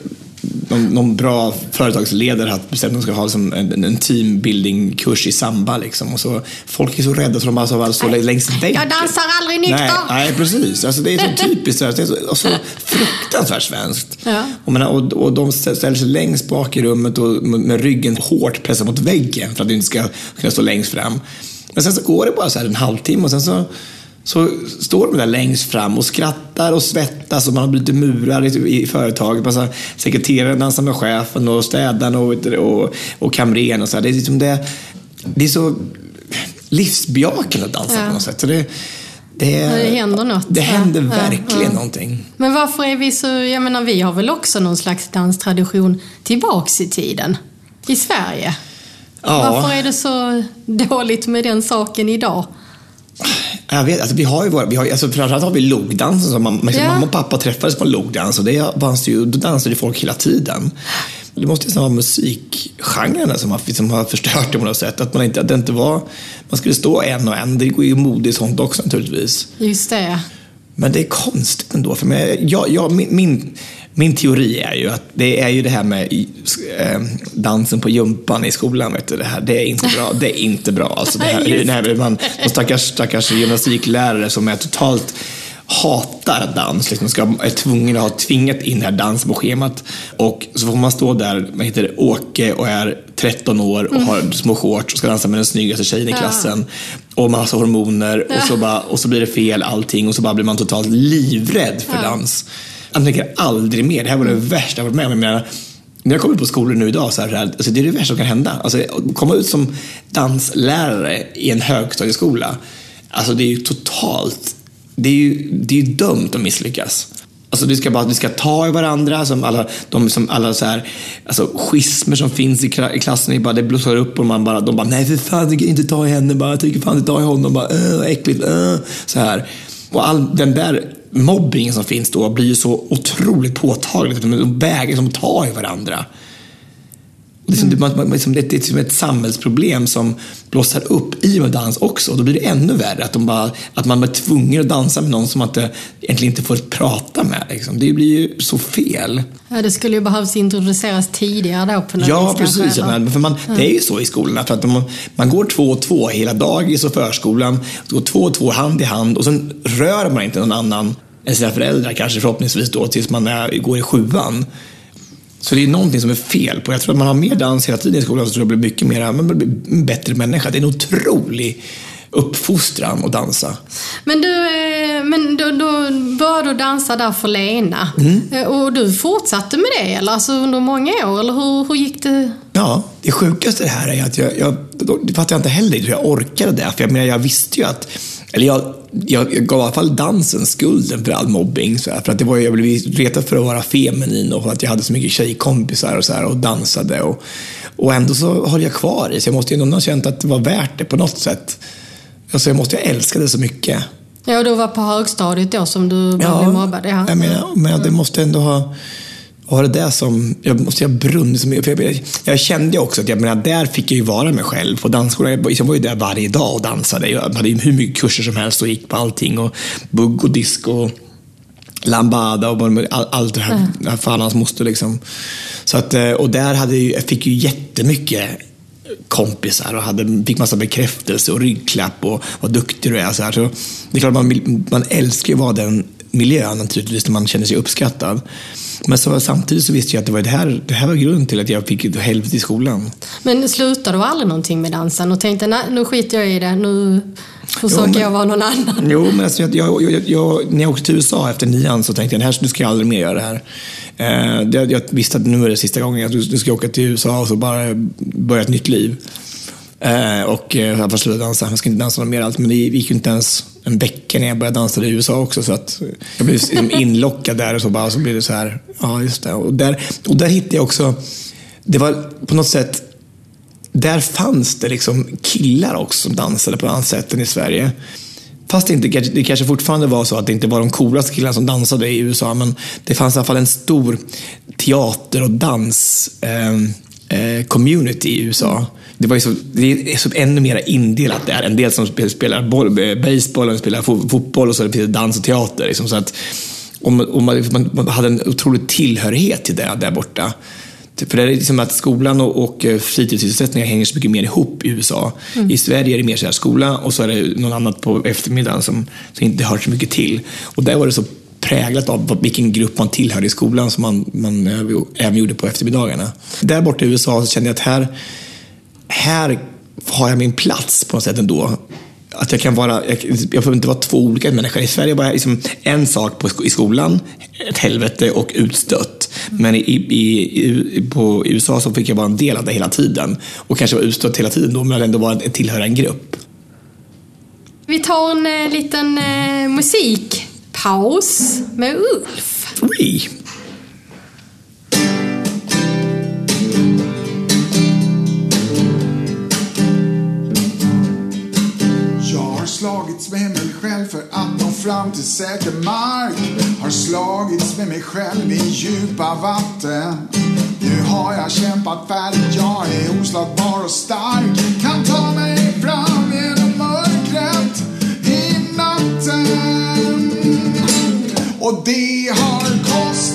Speaker 2: någon, någon, bra företagsledare har bestämt att de ska ha liksom en, en teambuilding-kurs i samba. Liksom. Och så, folk är så rädda så de bara så längst väggen.
Speaker 4: Jag dansar aldrig nykter!
Speaker 2: Nej, nej precis. Alltså, det är så typiskt. Det är så, så fruktansvärt svenskt. Ja. Och, menar, och, och de ställer sig längst bak i rummet och med ryggen hårt pressad mot väggen för att de inte ska kunna stå längst fram. Men sen så går det bara så en halvtimme och sen så så står de där längst fram och skrattar och svettas och man har blivit murar i, i företaget. Massa sekreteraren dansar med chefen och städaren och, och, och kamrern och så. Det är, liksom det, det är så livsbejakande att dansa ja. på något sätt. Så det, det,
Speaker 4: det händer något.
Speaker 2: Det händer ja, verkligen ja, någonting.
Speaker 4: Men varför är vi så, jag menar vi har väl också någon slags danstradition tillbaks i tiden? I Sverige? Varför är det så dåligt med den saken idag?
Speaker 2: Jag vet, alltså vi har ju våra, vi har, alltså framförallt har vi logdansen. Som man, liksom, ja. Mamma och pappa träffades på en logdans och det fanns ju, då dansade folk hela tiden. Det måste ju vara musikgenrerna som har, som har förstört det på något sätt. Att man inte, att det inte var, man skulle stå en och en. Det går ju mode i sånt också naturligtvis.
Speaker 4: Just det.
Speaker 2: Men det är konstigt ändå. För mig, jag, jag, min, min min teori är ju att det är ju det här med äh, dansen på jumpan i skolan. Vet du, det, här, det är inte bra. Det är inte bra. Alltså, det här, [LAUGHS] det här, man, de stackars, stackars gymnastiklärare som är totalt hatar dans, liksom ska, är tvungen att ha tvingat in här dans på schemat. Och så får man stå där, man heter Åke och är 13 år och mm. har små shorts och ska dansa med den snyggaste tjejen i klassen. Och massa hormoner och, så bara, och så blir det fel allting och så bara blir man totalt livrädd för dans. Jag tänker aldrig mer. Det här var det värsta jag varit med om. Jag menar, när jag kommer ut på skolor nu idag, så här, alltså det är det värsta som kan hända. Alltså, komma ut som danslärare i en högstadieskola, alltså det är ju totalt, det är ju, det är ju dömt att misslyckas. Alltså vi ska, bara, vi ska ta i varandra, som alla, de, som alla så här, alltså, schismer som finns i, klassen, bara, det blossar upp och man bara, de bara, nej för fan, jag tycker inte ta i henne, bara, jag tycker fan inte ta i honom, bara, äh, äckligt, äh, så här. Och all den där mobbingen som finns då blir ju så otroligt påtaglig. De vägrar liksom ta i varandra. Det är, som, mm. liksom, det är som ett samhällsproblem som blossar upp i med dans också. Då blir det ännu värre. Att, bara, att man är tvungen att dansa med någon som man inte, egentligen inte får prata med. Liksom. Det blir ju så fel.
Speaker 4: Ja, det skulle ju behövas introduceras tidigare då på något
Speaker 2: Ja, vis, precis. Ja, för man, ja. Det är ju så i skolorna. För att man, man går två och två hela dagis och förskolan. Går två och två hand i hand och sen rör man inte någon annan än sina föräldrar kanske förhoppningsvis då tills man är, går i sjuan. Så det är någonting som är fel på Jag tror att man har mer dans hela tiden i skolan så tror jag blir mycket mer, man blir en bättre människa. Det är en otrolig uppfostran att dansa.
Speaker 4: Men du, eh, men då, då började du dansa där för Lena. Mm. Eh, och du fortsatte med det eller? Alltså under många år, eller hur, hur gick det?
Speaker 2: Ja, det sjukaste det här är att jag, jag det fattar jag inte heller hur jag orkade det. För jag, menar, jag visste ju att eller jag, jag, jag gav i alla fall dansen skulden för all mobbing. Så här, för att det var, jag blev retad för att vara feminin och för att jag hade så mycket tjejkompisar och, så här, och dansade. Och, och ändå så höll jag kvar i så jag måste ju ändå ha känt att det var värt det på något sätt. Alltså jag måste ju älska det så mycket.
Speaker 4: Ja, du var på högstadiet då som du ja, blev mobbad? Ja,
Speaker 2: jag menar, men det måste ändå ha var det det som, jag måste ha brunnit så mycket. För jag, jag kände också att jag menar, där fick jag ju vara mig själv. På dansskolan, jag, jag var ju där varje dag och dansade. Jag hade ju hur mycket kurser som helst och gick på allting. Och bugg och disco. Och lambada och allt det här. Mm. Fan hans moster liksom. Så att, eh, och där hade jag, jag fick ju jättemycket kompisar och hade, fick massa bekräftelse och ryggklapp och vad duktig du är. Så, här. så det är klart, man, man älskar ju att vara den miljön naturligtvis, när man känner sig uppskattad. Men så, samtidigt så visste jag att det, var det, här, det här var grunden till att jag fick ett helvete i skolan.
Speaker 4: Men slutade du aldrig någonting med dansen och tänkte, nej nu skiter jag i det, nu försöker jo, men, jag vara någon annan?
Speaker 2: Jo, men alltså, jag, jag, jag, när jag åkte till USA efter nian så tänkte jag, här, nu ska jag aldrig mer göra det här. Eh, jag, jag visste att nu är det sista gången, att nu ska jag åka till USA och så bara börja ett nytt liv. Eh, och eh, jag får sluta dansa. Jag ska inte dansa mer allt, men det gick ju inte ens en vecka när jag började dansa i USA också. Så att jag blev liksom inlockad där och så, bara, Och så blev det så här, ja just det. Och där, och där hittade jag också, det var på något sätt, där fanns det liksom killar också som dansade på danssätten i Sverige. Fast det, inte, det kanske fortfarande var så att det inte var de coolaste killarna som dansade i USA, men det fanns i alla fall en stor teater och dans eh, community i USA. Det, var så, det är så ännu mer indelat där. En del som spelar boll, eh, baseball, en spelar fotboll och så finns det dans och teater. Liksom, så att, och man, man, hade en otrolig tillhörighet till det där borta. För det är liksom att skolan och, och eh, fritidssysselsättningar hänger så mycket mer ihop i USA. Mm. I Sverige är det mer så här skola och så är det något annat på eftermiddagen som, som inte hör så mycket till. Och där var det så präglat av vilken grupp man tillhörde i skolan som man, man även gjorde på eftermiddagarna. Där borta i USA så kände jag att här, här har jag min plats på något sätt ändå. Att jag kan vara, jag, jag behöver inte vara två olika människor. I Sverige var jag liksom en sak på, i skolan, ett helvete och utstött. Men i, i, i, på USA så fick jag vara en del av det hela tiden. Och kanske vara utstött hela tiden då, men ändå vara, tillhöra en grupp.
Speaker 4: Vi tar en eh, liten eh, musik paus med Ulf.
Speaker 2: Oui.
Speaker 3: Jag har slagits med mig själv för att nå fram till säker mark. Har slagits med mig själv i djupa vatten. Nu har jag kämpat färdigt, jag är oslagbar och stark. Kan ta mig fram Och det har kostat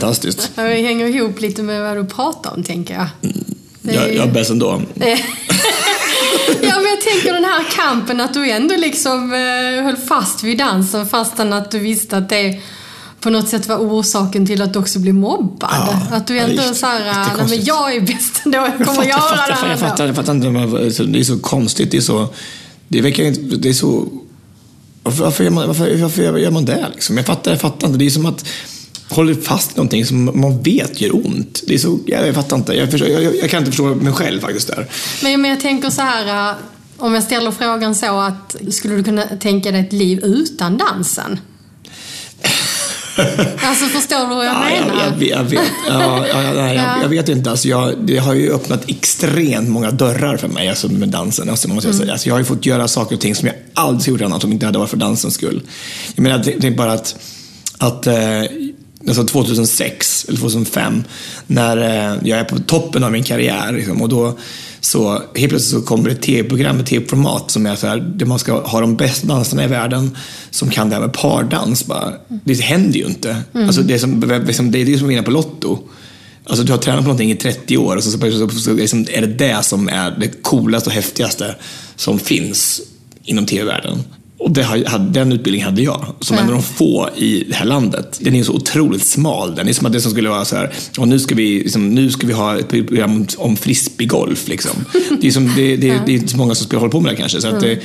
Speaker 2: fantastiskt.
Speaker 4: Det hänger ihop lite med vad du pratar om, tänker jag. Det är
Speaker 2: Jag, jag är bäst ändå. [LAUGHS]
Speaker 4: Ja, men jag tänker den här kampen att du ändå liksom eh, höll fast vid dansen fastän att du visste att det på något sätt var orsaken till att du också blev mobbad.
Speaker 2: Ja,
Speaker 4: att du
Speaker 2: ja,
Speaker 4: ändå
Speaker 2: är
Speaker 4: så här, nej men jag är bäst ändå, jag kommer
Speaker 2: jag
Speaker 4: göra
Speaker 2: fattar,
Speaker 4: det här
Speaker 2: jag fattar, jag fattar inte. Det är så konstigt. Det är så... Det verkar inte... Det är så... Varför, varför, gör, man, varför, varför gör man det? Liksom? Jag fattar, jag fattar inte. Det är som att håller fast någonting som man vet gör ont. Det är så... Jag, jag fattar inte. Jag, jag, jag, kan inte förstå mig själv faktiskt där.
Speaker 4: Men, men jag tänker så här, eh, om jag ställer frågan så att skulle du kunna tänka dig ett liv utan dansen? [LAUGHS] Alltså förstår du vad jag
Speaker 2: Ja,
Speaker 4: menar?
Speaker 2: jag, jag, jag vet. Ja, ja, nej,
Speaker 4: Ja.
Speaker 2: jag, jag vet inte. Alltså, jag, det har ju öppnat extremt många dörrar för mig alltså, med dansen. Alltså, måste jag, säga. Alltså, jag har ju fått göra saker och ting som jag aldrig gjort annat om det inte hade varit för dansens skull. Jag menar, tänk bara att, att eh, alltså 2006 eller 2005 när eh, jag är på toppen av min karriär liksom, och då så helt plötsligt så kommer ett tv-program med tv-format som är så här, där man ska ha de bästa dansarna i världen som kan det här med pardans. Bara. Det händer ju inte. Alltså, det, är som, liksom, det är det som att vinna på Lotto. Alltså, du har tränat på någonting i 30 år och så, så, så, så liksom, är det det som är det coolaste och häftigaste som finns inom tv-världen. Och hade- den utbildningen hade jag, som en av de få i det här landet. Den är så otroligt smal. Den är som att det som skulle vara så här, och nu ska vi, liksom, nu ska vi ha ett program om, frisbeegolf. Liksom. Det, är som, det, det, det är inte så många som spelar, håller på med det kanske. Så att det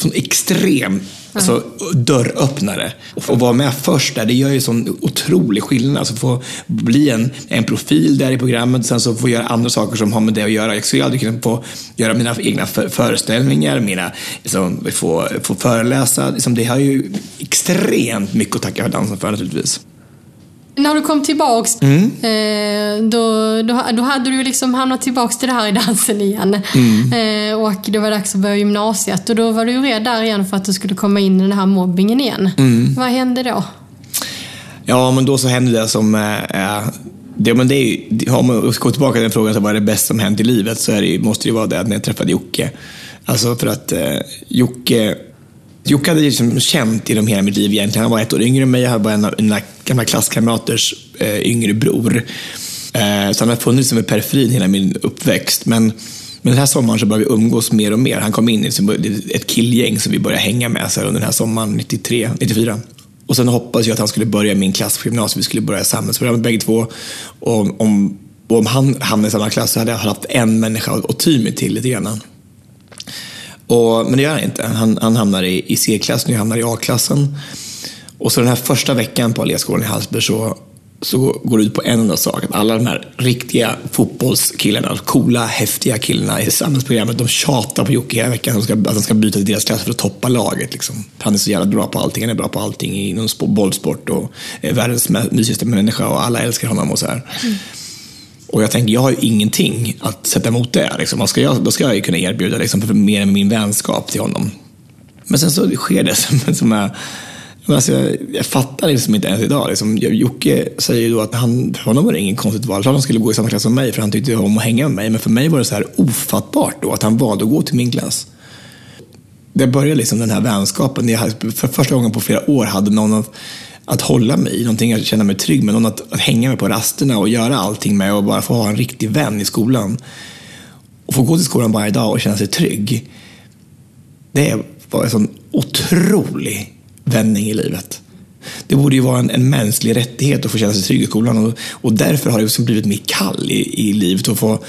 Speaker 2: sån extrem alltså, dörröppnare. Och få vara med först där, det gör ju sån otrolig skillnad. Alltså få bli en, en profil där i programmet, sen så få göra andra saker som har med det att göra. Jag skulle aldrig kunna få göra mina egna för, föreställningar, mina, liksom, få, få föreläsa. Liksom, det har ju extremt mycket att tacka för dansen för naturligtvis.
Speaker 4: När du kom tillbaks,
Speaker 2: Mm.
Speaker 4: eh, då, då, då hade du liksom hamnat tillbaks till det här i dansen igen.
Speaker 2: Mm.
Speaker 4: Eh, och det var dags att börja gymnasiet. Och då var du ju rädd där igen för att du skulle komma in i den här mobbingen igen.
Speaker 2: Mm.
Speaker 4: Vad hände då?
Speaker 2: Ja, men då så hände det som... Eh, det, men det är ju, om man ska gå tillbaka till den frågan, så vad är det bästa som hänt i livet? Så är det, måste det ju vara det att när jag träffade Jocke. Alltså för att eh, Jocke... Jocke hade liksom känt genom hela mitt liv egentligen. Han var ett år yngre än mig. Jag var en av mina gamla klasskamraters eh, yngre bror. Eh, så han har funnits som i periferin hela min uppväxt. Men, men den här sommaren så började vi umgås mer och mer. Han kom in i liksom ett killgäng som vi började hänga med så här, under den här sommaren 93, 94. Och sen hoppades jag att han skulle börja min klass på gymnasiet. Vi skulle börja samhällsprogrammet bägge två. Och om, och om han hamnade i samma klass så hade jag haft en människa att ty mig till lite grann. Och, men det gör han inte. Han, han hamnar i, i C-klassen nu jag hamnar i A-klassen. Och så den här första veckan på Alléskolan i Hallsberg så, så går det ut på en enda sak. Att alla de här riktiga fotbollskillarna, coola, häftiga killarna i samhällsprogrammet, de tjatar på Jocke hela veckan att han ska, att han ska byta till deras klass för att toppa laget. Liksom. Han är så jävla bra på allting. Han är bra på allting inom bollsport och är världens mysigaste människa och alla älskar honom och så här. Mm. Och jag tänker, jag har ju ingenting att sätta emot det. Liksom. Vad ska jag, då ska jag ju kunna erbjuda liksom, för mer än min vänskap till honom. Men sen så sker det [LAUGHS] som, som är... Alltså jag, jag fattar liksom inte ens idag. Liksom, Jocke säger ju då att han, för honom var det inget konstigt val. Klart han skulle gå i samma klass som mig, för han tyckte om att hänga med mig. Men för mig var det så här ofattbart då, att han valde att gå till min klass. Det började liksom den här vänskapen. Jag för första gången på flera år hade någon av att hålla mig i, någonting att känna mig trygg med. Någon att, att hänga med på rasterna och göra allting med och bara få ha en riktig vän i skolan. Och få gå till skolan varje dag och känna sig trygg. Det var en sån otrolig vändning i livet. Det borde ju vara en, en mänsklig rättighet att få känna sig trygg i skolan. Och, och därför har det liksom blivit mitt kall i, i livet att få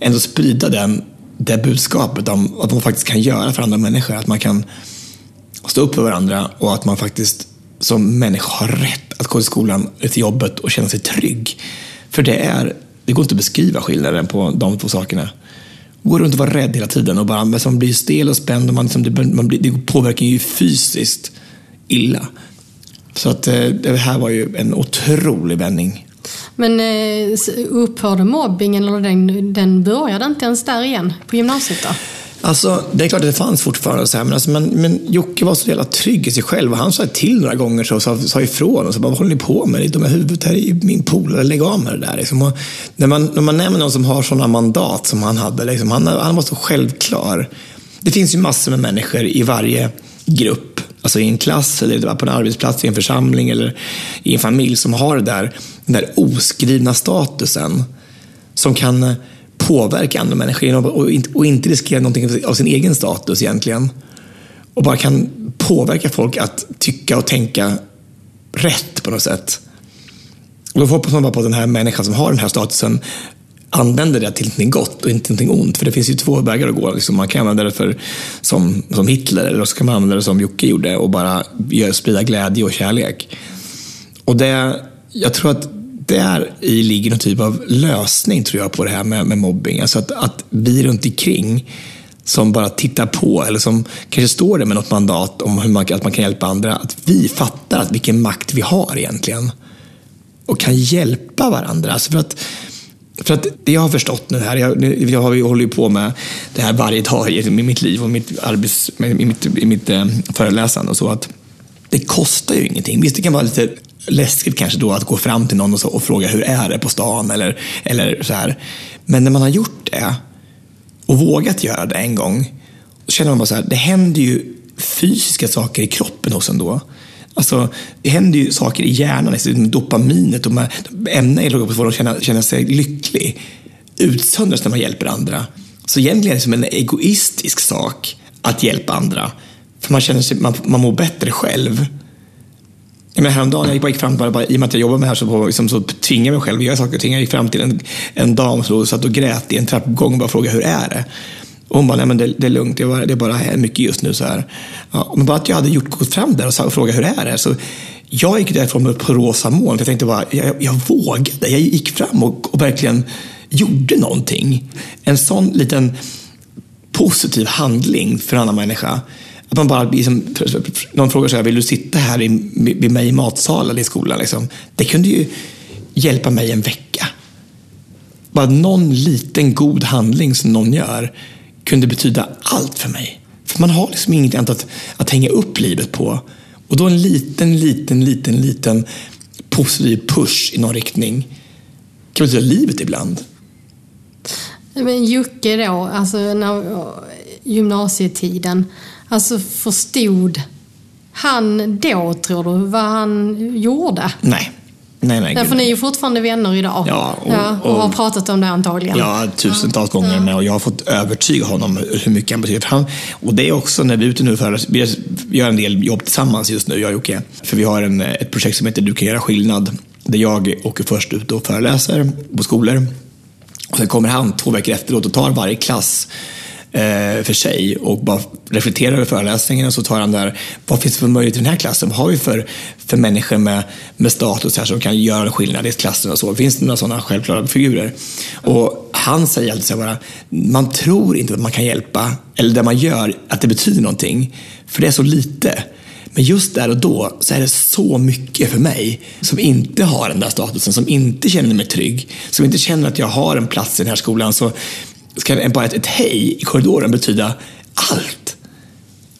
Speaker 2: ändå sprida den, det budskapet om att man faktiskt kan göra för andra människor. Att man kan stå upp för varandra och att man faktiskt som människa har rätt att gå till skolan, till jobbet och känna sig trygg. För det är, det går inte att beskriva skillnaden på de två sakerna. Gå runt och vara rädd hela tiden och bara, men man blir stel och spänd och man, liksom, det, man blir, det påverkar ju fysiskt illa. Så att eh, det här var ju en otrolig vändning.
Speaker 4: Men eh, upphörde mobbingen eller den, den började inte ens där igen på gymnasiet då?
Speaker 2: Alltså, det är klart att det fanns fortfarande så här, men, alltså, men, men Jocke var så jävla trygg i sig själv och han sa till några gånger så sa, sa ifrån och så bara, vad håller ni på med? De är huvudet, här är min polare, lägg av med det där. Liksom. Och när, man, när man nämner någon som har sådana mandat som han hade, liksom, han, han var så självklar. Det finns ju massor med människor i varje grupp Alltså i en klass, eller på en arbetsplats, i en församling eller i en familj som har det där, den där oskrivna statusen som kan påverka andra människor och inte, och inte riskera någonting av sin egen status egentligen. Och bara kan påverka folk att tycka och tänka rätt på något sätt. Och då hoppas man bara på att den här människan som har den här statusen använder det till någonting gott och inte någonting ont. För det finns ju två vägar att gå. Liksom man kan använda det för, som, som Hitler eller så kan man använda det som Jocke gjorde och bara sprida glädje och kärlek. Och det, jag tror att där i ligger någon typ av lösning tror jag på det här med, med mobbing. Alltså att, att vi runt omkring som bara tittar på eller som kanske står där med något mandat om hur man, att man kan hjälpa andra. Att vi fattar att vilken makt vi har egentligen. Och kan hjälpa varandra. Alltså för att för att det jag har förstått nu här, jag, jag håller ju på med det här varje dag i mitt liv och mitt arbets, i mitt, i mitt eh, föreläsande och så, att det kostar ju ingenting. Visst, det kan vara lite läskigt kanske då att gå fram till någon och, så, och fråga hur är det på stan eller, eller så här. Men när man har gjort det och vågat göra det en gång, så känner man bara så här, det händer ju fysiska saker i kroppen hos en då. Alltså, det händer ju saker i hjärnan, liksom dopaminet och ämnen i för att känna, känna sig lycklig utsöndras när man hjälper andra. Så egentligen är det som en egoistisk sak att hjälpa andra. För man, känner sig, man, man mår bättre själv. Men häromdagen, jag gick bara gick fram, bara, bara, i och med att jag jobbar med det här så, liksom, så tvingade jag mig själv att göra saker och ting. Jag gick fram till en, en dam som satt och grät i en trappuppgång och bara frågade hur är det? Och hon bara, nej men det, det är lugnt, det är, bara, det är bara mycket just nu så här. Ja, men bara att jag hade gjort, gått fram där och, och frågat hur är det så jag gick därifrån med på rosa moln. Jag tänkte bara, jag, jag vågade. Jag gick fram och, och, verkligen gjorde någonting. En sån liten positiv handling för en annan människa. Att man bara, liksom, någon frågar så här, vill du sitta här vid mig i matsalen i skolan? Liksom. Det kunde ju hjälpa mig en vecka. Bara någon liten god handling som någon gör kunde betyda allt för mig. För man har liksom inget annat att, att hänga upp livet på. Och då en liten, liten, liten, liten positiv push i någon riktning kan betyda livet ibland.
Speaker 4: Men Jocke då, alltså när, gymnasietiden, alltså förstod han då, tror du, vad han gjorde?
Speaker 2: Nej. Nej, nej,
Speaker 4: Därför ni är ju fortfarande vänner idag.
Speaker 2: Ja,
Speaker 4: och, ja, och, och har pratat om det antagligen.
Speaker 2: Ja, tusentals ja. gånger med och jag har fått övertyga honom hur mycket han betyder. Han, och det är också när vi är ute nu för vi gör en del jobb tillsammans just nu, jag och Jocke. För vi har en, ett projekt som heter Du kan göra skillnad. Där jag åker först ut och föreläser på skolor. Och sen kommer han två veckor efteråt och tar varje klass Eh, för sig och bara reflekterar över föreläsningen och så tar han där, vad finns det för möjlighet i den här klassen? Vad har vi för, för människor med, med status här som kan göra en skillnad i klassen och så? Finns det några sådana självklara figurer? Och han säger alltid så bara, man tror inte att man kan hjälpa, eller det man gör, att det betyder någonting. För det är så lite. Men just där och då så är det så mycket för mig som inte har den där statusen, som inte känner mig trygg, som inte känner att jag har en plats i den här skolan. Så ska bara ett, ett hej i korridoren betyda allt.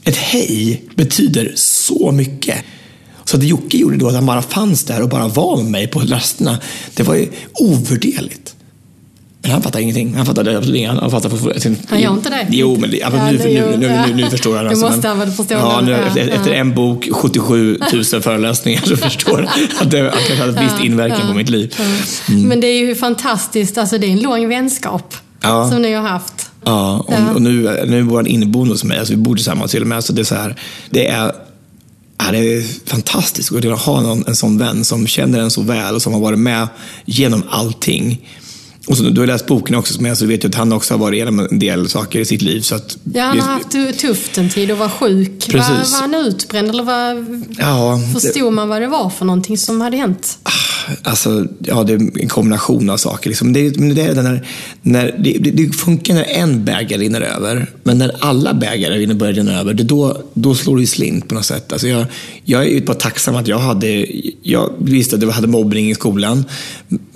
Speaker 2: Ett hej betyder så mycket. Så det Jocke gjorde då, att han bara fanns där och bara var med mig på rasterna, det var ju ovärderligt. Men han fattar ingenting. Han fattar absolut ingenting. Han, fattar
Speaker 4: sin, han gör inte det?
Speaker 2: Jo, men det, alltså, nu, nu, nu, nu, nu, förstår han.
Speaker 4: Alltså, du måste men, förstå
Speaker 2: ja, nu, efter, efter en bok, 77 000 föreläsningar, så förstår han att det kanske hade ett visst inverkan på mitt liv.
Speaker 4: Mm. Men det är ju fantastiskt. Alltså, det är en lång vänskap ja. som ni har haft.
Speaker 2: Ja, och, ja. och nu, nu är vår inneboende hos mig, alltså vi bor tillsammans till och med. Alltså det, är så här, det, är, ja, det är fantastiskt att ha någon, en sån vän som känner en så väl och som har varit med genom allting. Och så, du har läst boken också, så du vet ju att han också har varit igenom en del saker i sitt liv. Så att,
Speaker 4: ja, han har haft tufft en tid och var sjuk. Precis. Var, var han utbränd eller var, ja, förstod det, man vad det var för någonting som hade hänt?
Speaker 2: Ah, Alltså, ja, det är en kombination av saker. Liksom. Det, det, är när, när, det, det, funkar när en bägare rinner över, men när alla bägare börjar rinna över, det då, då slår det slint på något sätt. Alltså jag, jag är bara tacksam att jag hade, jag visste att jag hade mobbning i skolan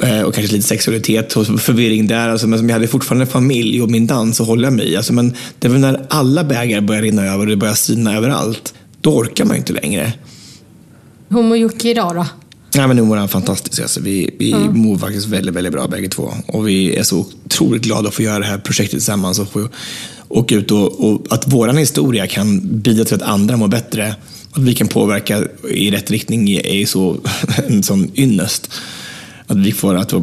Speaker 2: eh, och kanske lite sexualitet förvirring där, alltså, men jag hade fortfarande familj och min dans att hålla mig i. Alltså, men det var när alla bägare börjar rinna över och det börjar sina överallt, då orkar man inte längre.
Speaker 4: Hur mår Jocke idag då?
Speaker 2: Nej, men nu mår han fantastiskt. Alltså, vi vi mm. mår faktiskt väldigt, väldigt bra bägge två. Och vi är så otroligt glada att få göra det här projektet tillsammans och få åka ut och, och att vår historia kan bidra till att andra mår bättre att vi kan påverka i rätt riktning är ju så [LAUGHS] en sån ynnest. Att vi får att,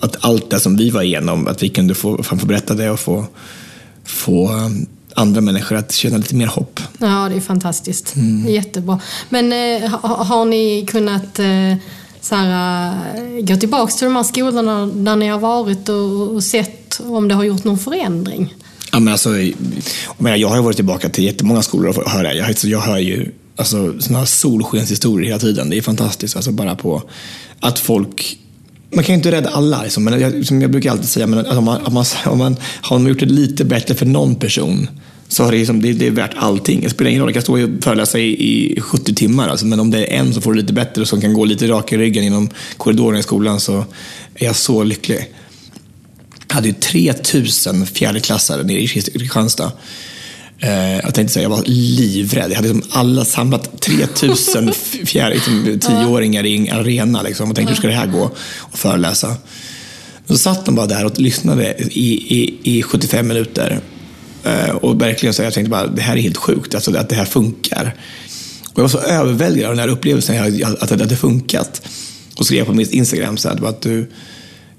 Speaker 2: att allt det som vi var igenom, att vi kunde få, få berätta det och få, få um, andra människor att känna lite mer hopp.
Speaker 4: Ja, det är fantastiskt. Mm. Jättebra. Men eh, har, har ni kunnat eh, så här, eh, gå tillbaka till de här skolorna där ni har varit och, och sett om det har gjort någon förändring?
Speaker 2: Ja, men alltså, jag har varit tillbaka till jättemånga skolor och hör det. Jag, jag hör ju alltså, såna solskenshistorier hela tiden. Det är fantastiskt. Alltså, bara på att folk man kan ju inte rädda alla, liksom, men jag, som jag brukar alltid säga, men om man, om man, om man har man gjort det lite bättre för någon person så har det, liksom, det, det är värt allting. Det spelar ingen roll, jag kan stå och föreläsa i, i 70 timmar, alltså, men om det är en som får det lite bättre och som kan gå lite rak i ryggen genom korridoren i skolan så är jag så lycklig. Jag hade ju 3000 fjärdeklassare nere i Kristianstad. Eh, jag tänkte säga, jag var livrädd. Jag hade liksom alla samlat 3000 [LAUGHS] fjärde, liksom, tioåringar i en arena liksom, och tänkte, hur ska det här gå? Och föreläsa. Så satt de bara där och lyssnade i, i, i 75 minuter. Eh, och verkligen så jag tänkte bara, det här är helt sjukt, alltså, att det här funkar. Och jag var så överväldigad av den här upplevelsen, att, att det hade funkat. Och skrev på min Instagram så här, att du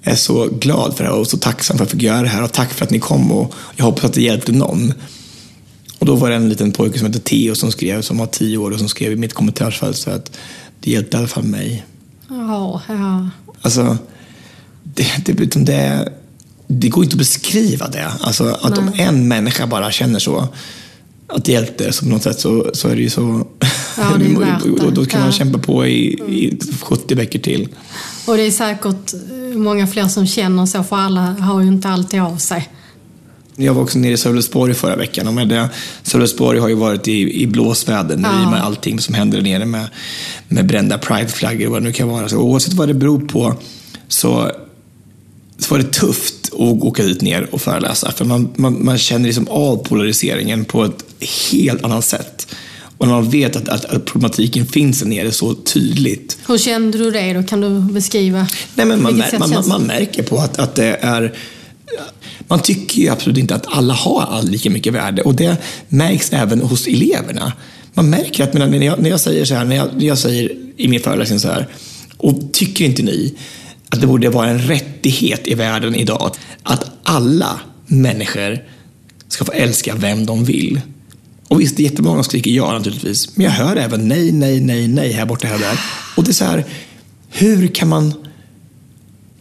Speaker 2: är så glad för det här och så tacksam för att jag fick göra det här. Och tack för att ni kom och jag hoppas att det hjälpte någon. Och då var det en liten pojke som hette Theo som skrev, som var tio år och som skrev i mitt kommentarsfält så att det hjälpte i alla fall mig.
Speaker 4: Ja, ja.
Speaker 2: Alltså, det, det, det, det går inte att beskriva det. Alltså, att Nej. om en människa bara känner så, att det hjälpte så på något sätt så, så är det ju så...
Speaker 4: Ja, [LAUGHS] det är
Speaker 2: då, då, kan ja. man kämpa på i, i 70 veckor till.
Speaker 4: Och det är säkert många fler som känner så, för alla har ju inte alltid av sig.
Speaker 2: Jag var också nere i Sölvesborg förra veckan. Och med det, Sölvesborg har ju varit i, i blåsväder nu ja. med allting som händer där nere med, med brända prideflaggor och vad det nu kan vara. Så oavsett vad det beror på så, så var det tufft att åka dit ner och föreläsa. För man, man, man känner liksom av polariseringen på ett helt annat sätt. Och när man vet att, att, att problematiken finns där nere så tydligt.
Speaker 4: Hur kände du det då? Kan du beskriva?
Speaker 2: Nej, men man, man, man, man, märker på att, att det är man tycker ju absolut inte att alla har all lika mycket värde och det märks även hos eleverna. Man märker att när jag, när jag säger så här, när jag, när jag säger i min föreläsning så här, och tycker inte ni att det borde vara en rättighet i världen idag att alla människor ska få älska vem de vill? Och visst, det är jättemånga som skriker ja naturligtvis, men jag hör även nej, nej, nej, nej här borta, här där. Och det är så här, hur kan man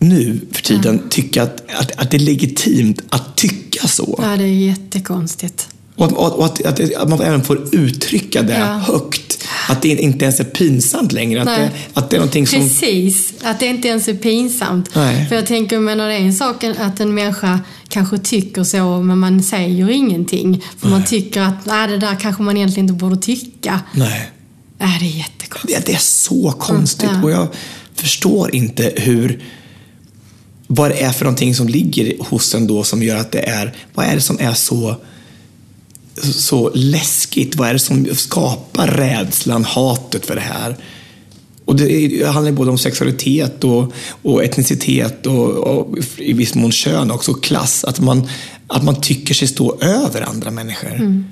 Speaker 2: nu för tiden mm. tycka att, att, att det är legitimt att tycka så.
Speaker 4: Ja, det är jättekonstigt.
Speaker 2: Och, och, och att, att, att, man även får uttrycka det ja. högt. Att det inte ens är pinsamt längre. Att, det, att det är någonting som...
Speaker 4: Precis, att det inte ens är pinsamt.
Speaker 2: Nej.
Speaker 4: För jag tänker, menar, det är en sak att en människa kanske tycker så, men man säger ingenting. För Nej. man tycker att nej, det där kanske man egentligen inte borde tycka.
Speaker 2: Nej.
Speaker 4: Nej, det är jättekonstigt.
Speaker 2: Det, det är så konstigt. Mm, ja. Och jag förstår inte hur vad det är för någonting som ligger hos en då som gör att det är, vad är det som är så så läskigt? Vad är det som skapar rädslan, hatet för det här? Och det handlar både om sexualitet och, och etnicitet och, och, i viss mån kön också, klass. Att man, att man tycker sig stå över andra människor. Mm.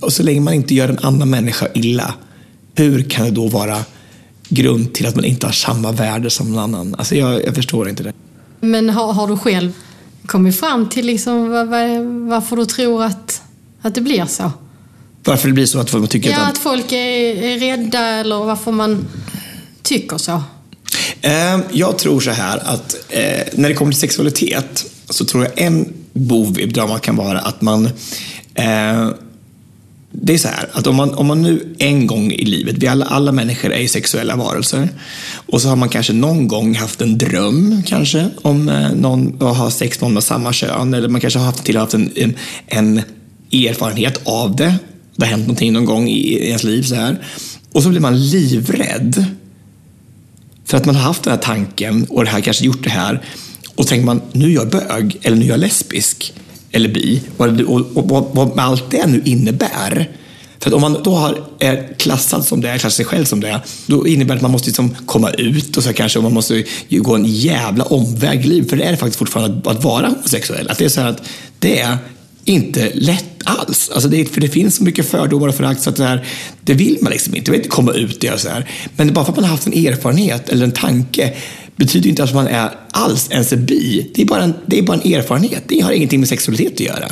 Speaker 2: Och så länge man inte gör en annan människa illa, hur kan det då vara grund till att man inte har samma värde som någon annan? Alltså jag, jag förstår inte det.
Speaker 4: Men har, har du själv kommit fram till liksom var, var, varför du tror att, att det blir så?
Speaker 2: Varför det blir så att folk tycker
Speaker 4: ja,
Speaker 2: att...
Speaker 4: att folk är, är rädda eller varför man tycker så?
Speaker 2: Eh, jag tror så här att eh, när det kommer till sexualitet så tror jag en bov i dramat kan vara att man eh, det är så här, att om man, om man nu en gång i livet, vi alla, alla människor är ju sexuella varelser, och så har man kanske någon gång haft en dröm kanske om eh, någon, att ha sex med någon av samma kön, eller man kanske har haft, till haft en, en, en erfarenhet av det. Det har hänt någonting någon gång i ens liv så här. Och så blir man livrädd för att man har haft den här tanken och det här kanske gjort det här. Och så tänker man, nu är jag bög eller nu är jag lesbisk eller bi och, och, och, vad allt det nu innebär. För att om man då har, är klassad som det är, klassar sig själv som det är, då innebär det att man måste liksom komma ut och så kanske man måste gå en jävla omväg i livet. För det är det faktiskt fortfarande att, att vara homosexuell. Att det är så att det är inte lätt alls. Alltså det, för det finns så mycket fördomar och förakt så att det, här, det vill man liksom inte. Man vill inte komma ut och göra så här. Men bara för att man har haft en erfarenhet eller en tanke betyder inte att man är alls ens är bi. Det är, bara en, det är bara en erfarenhet. Det har ingenting med sexualitet att göra.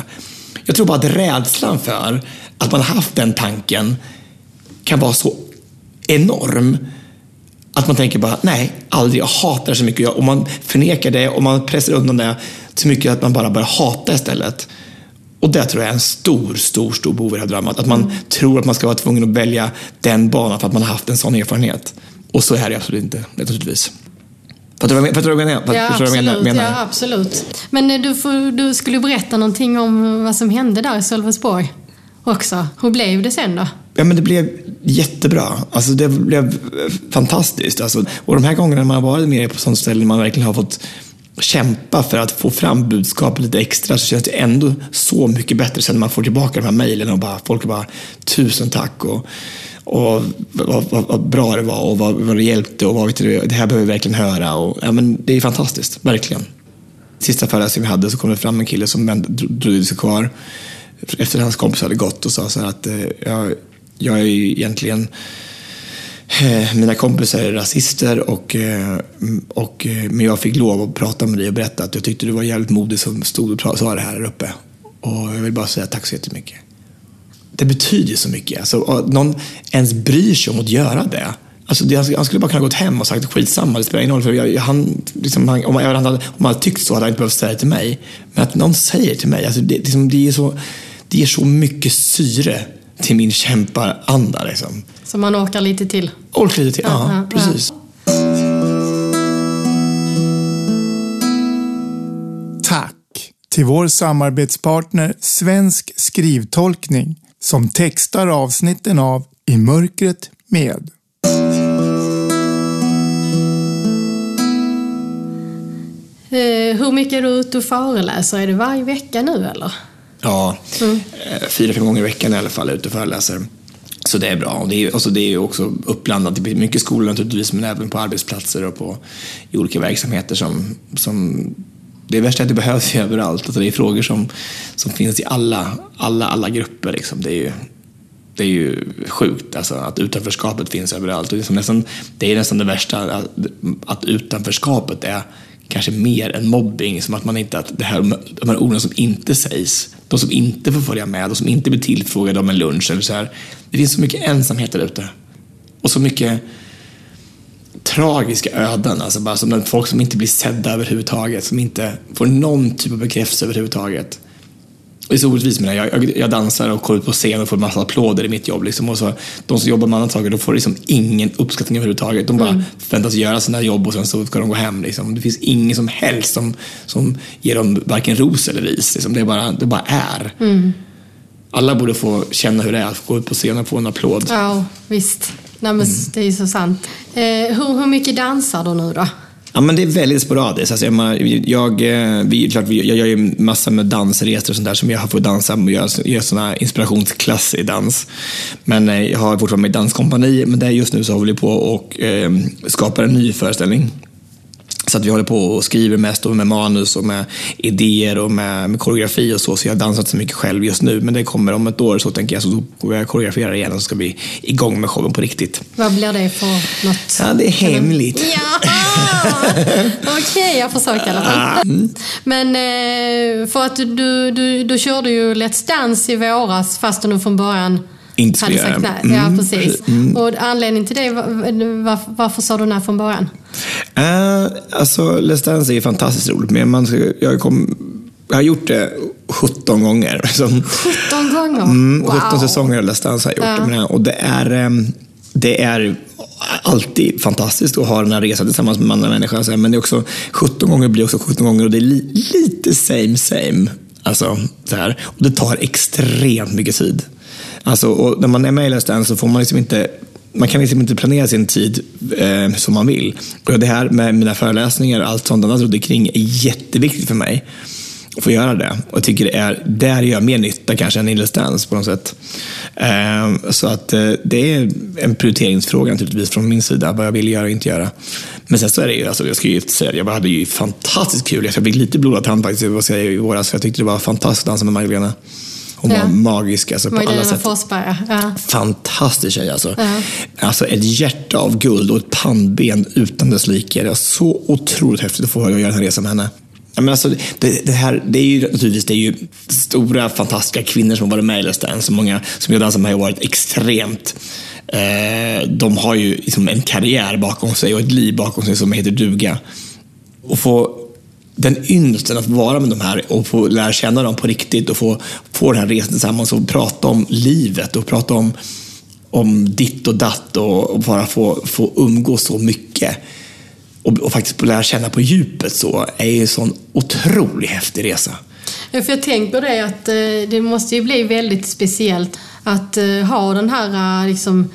Speaker 2: Jag tror bara att rädslan för att man haft den tanken kan vara så enorm att man tänker bara, nej, aldrig, jag hatar det så mycket. Och man förnekar det och man pressar undan det så mycket att man bara börjar hata istället. Och det tror jag är en stor, stor, stor bov i det här dramat. Att man mm. tror att man ska vara tvungen att välja den banan för att man har haft en sån erfarenhet. Och så är det absolut inte, naturligtvis. Fattar du vad jag menar?
Speaker 4: Ja, absolut, ja, absolut. Men eh, du, får, du skulle berätta någonting om vad som hände där i Sölvesborg också. Hur blev det sen då?
Speaker 2: Ja, men det blev jättebra. Alltså, det blev fantastiskt. Alltså, och de här gångerna man har varit med på sånt ställe man verkligen har fått kämpa för att få fram budskapet lite extra så känns det ändå så mycket bättre sen när man får tillbaka de här mejlen och bara, folk bara tusen tack och, och vad, vad, vad, bra det var och vad, vad det hjälpte och vad vet du, det här behöver vi verkligen höra. Och, ja, men det är fantastiskt, verkligen. Sista föreläsningen vi hade så kom det fram en kille som drog sig kvar efter att hans kompis hade gått och sa så här att eh, jag, jag är ju egentligen eh, mina kompisar är rasister och, eh, och, men jag fick lov att prata med dig och berätta att jag tyckte du var jävligt modig som stod och sa det här uppe. Och jag vill bara säga tack så jättemycket. Det betyder så mycket. Alltså, någon ens bryr sig om att göra det. Alltså, han skulle bara kunna gått hem och sagt skitsamma, det spelar ingen roll. För jag, han, liksom, han, om, han hade, om han hade tyckt så hade han inte behövt säga det till mig. Men att någon säger till mig, alltså, det, liksom, det, är så, det ger så mycket syre till min kämparanda. Liksom.
Speaker 4: Så man orkar lite till?
Speaker 2: Orkar lite till, ja, ja precis. Ja.
Speaker 3: Tack till vår samarbetspartner Svensk skrivtolkning som textar avsnitten av I mörkret med.
Speaker 4: Eh, hur mycket är du ute och föreläser? Är det varje vecka nu eller?
Speaker 2: Ja, mm. fyra, fem gånger i veckan i alla fall ute och föreläser. Så det är bra. Och det är, alltså det är också uppblandat. Det är mycket skolor naturligtvis, men även på arbetsplatser och på, i olika verksamheter som, som det värsta är att det behövs överallt. Alltså det är frågor som, som finns i alla, alla, alla grupper. Liksom. Det, är ju, det är ju sjukt alltså, att utanförskapet finns överallt. Och det, är nästan, det är nästan det värsta, att, att utanförskapet är kanske mer än mobbing. Som att man inte, att det här, de här orden som inte sägs, de som inte får följa med, de som inte blir tillfrågade om en lunch. Eller så här. Det finns så mycket ensamhet där ute. Och så mycket tragiska öden. Alltså bara som folk som inte blir sedda överhuvudtaget, som inte får någon typ av bekräftelse överhuvudtaget. Det är så orättvist med det. Jag, jag, dansar och går ut på scen och får massa applåder i mitt jobb. Liksom. Och så, de som jobbar med andra saker, de får liksom ingen uppskattning överhuvudtaget. De bara mm. förväntas göra sina jobb och sen så ska de gå hem. Liksom. Det finns ingen som helst som, som ger dem varken ros eller ris. Liksom. Det, bara, det bara är. Mm. Alla borde få känna hur det är att gå ut på scen och få en applåd.
Speaker 4: Ja, visst. Nej, men mm. Det är ju så sant. Eh, hur, hur mycket dansar du nu då?
Speaker 2: Ja, men det är väldigt sporadiskt. Alltså, jag, jag, eh, vi, klart, jag gör ju massor med dansresor och sånt där som jag har fått dansa och göra, göra såna inspirationsklass i dans. Men eh, jag har fortfarande mitt danskompani, men där just nu så håller vi på och eh, skapar en ny föreställning så att vi håller på och skriver mest och med manus och med idéer och med, med koreografi och så. Så jag har dansat så mycket själv just nu. Men det kommer om ett år så tänker jag så går jag koreografera igen och så ska vi igång med showen på riktigt.
Speaker 4: Vad blir det för något?
Speaker 2: Ja, det är hemligt.
Speaker 4: Ja! [LAUGHS] Okej, okay, jag försöker i alla fall. Mm. Men eh, för att du, du, du, körde ju Let's Dance i våras fast du från början
Speaker 2: inte hade
Speaker 4: sagt nej. Mm. Ja, precis. Mm. Och anledningen till det, var, varför sa du nej från början?
Speaker 2: Uh, alltså, Let's Dance är fantastiskt roligt, men man ska, jag, kom, jag har gjort det 17 gånger. [LAUGHS]
Speaker 4: 17 gånger?
Speaker 2: Mm, 17 wow. säsonger Let's Dance har jag gjort det. Och det är, ehm, det är alltid fantastiskt att ha den här resan tillsammans med andra människor. Men det är också 17 gånger blir också 17 gånger och det är li, lite same same. Alltså, så här. Och det tar extremt mycket tid. Alltså, och när man är med i Let's Dance så får man liksom inte man kan liksom inte planera sin tid eh, som man vill. Och det här med mina föreläsningar och allt sånt annat runt omkring är jätteviktigt för mig. Att få göra det. Och jag tycker det är, där jag gör mer nytta kanske än i Let's Dance på något sätt. Eh, så att eh, det är en prioriteringsfråga naturligtvis från min sida, vad jag vill göra och inte göra. Men sen så är det ju, alltså, jag ska ju säga det, jag hade ju fantastiskt kul. Jag fick lite blodad tand faktiskt i våras, för jag tyckte det var fantastiskt att dansa med Magdalena. Hon
Speaker 4: Ja.
Speaker 2: var magisk alltså, på alla
Speaker 4: Magdalena
Speaker 2: sätt.
Speaker 4: Forsberg, ja.
Speaker 2: Fantastisk tjej alltså.
Speaker 4: Ja.
Speaker 2: Alltså ett hjärta av guld och ett pannben utan dess like. Det var så otroligt häftigt att få göra den här resan med henne. Ja, men alltså, det, det, här, det är ju naturligtvis det är ju stora fantastiska kvinnor som har varit med i Let's Dance. Så många som jag dansar med har varit extremt eh, de har ju liksom en karriär bakom sig och ett liv bakom sig som heter duga. Och få den ynnesten att vara med de här och få lära känna dem på riktigt och få, få den här resan tillsammans och prata om livet och prata om, om ditt och datt och, och bara få, få umgås så mycket. Och, och faktiskt lära känna på djupet så är ju en sån otroligt häftig resa.
Speaker 4: Ja, för jag tänker det att eh, det måste ju bli väldigt speciellt att eh, ha den här eh, liksom,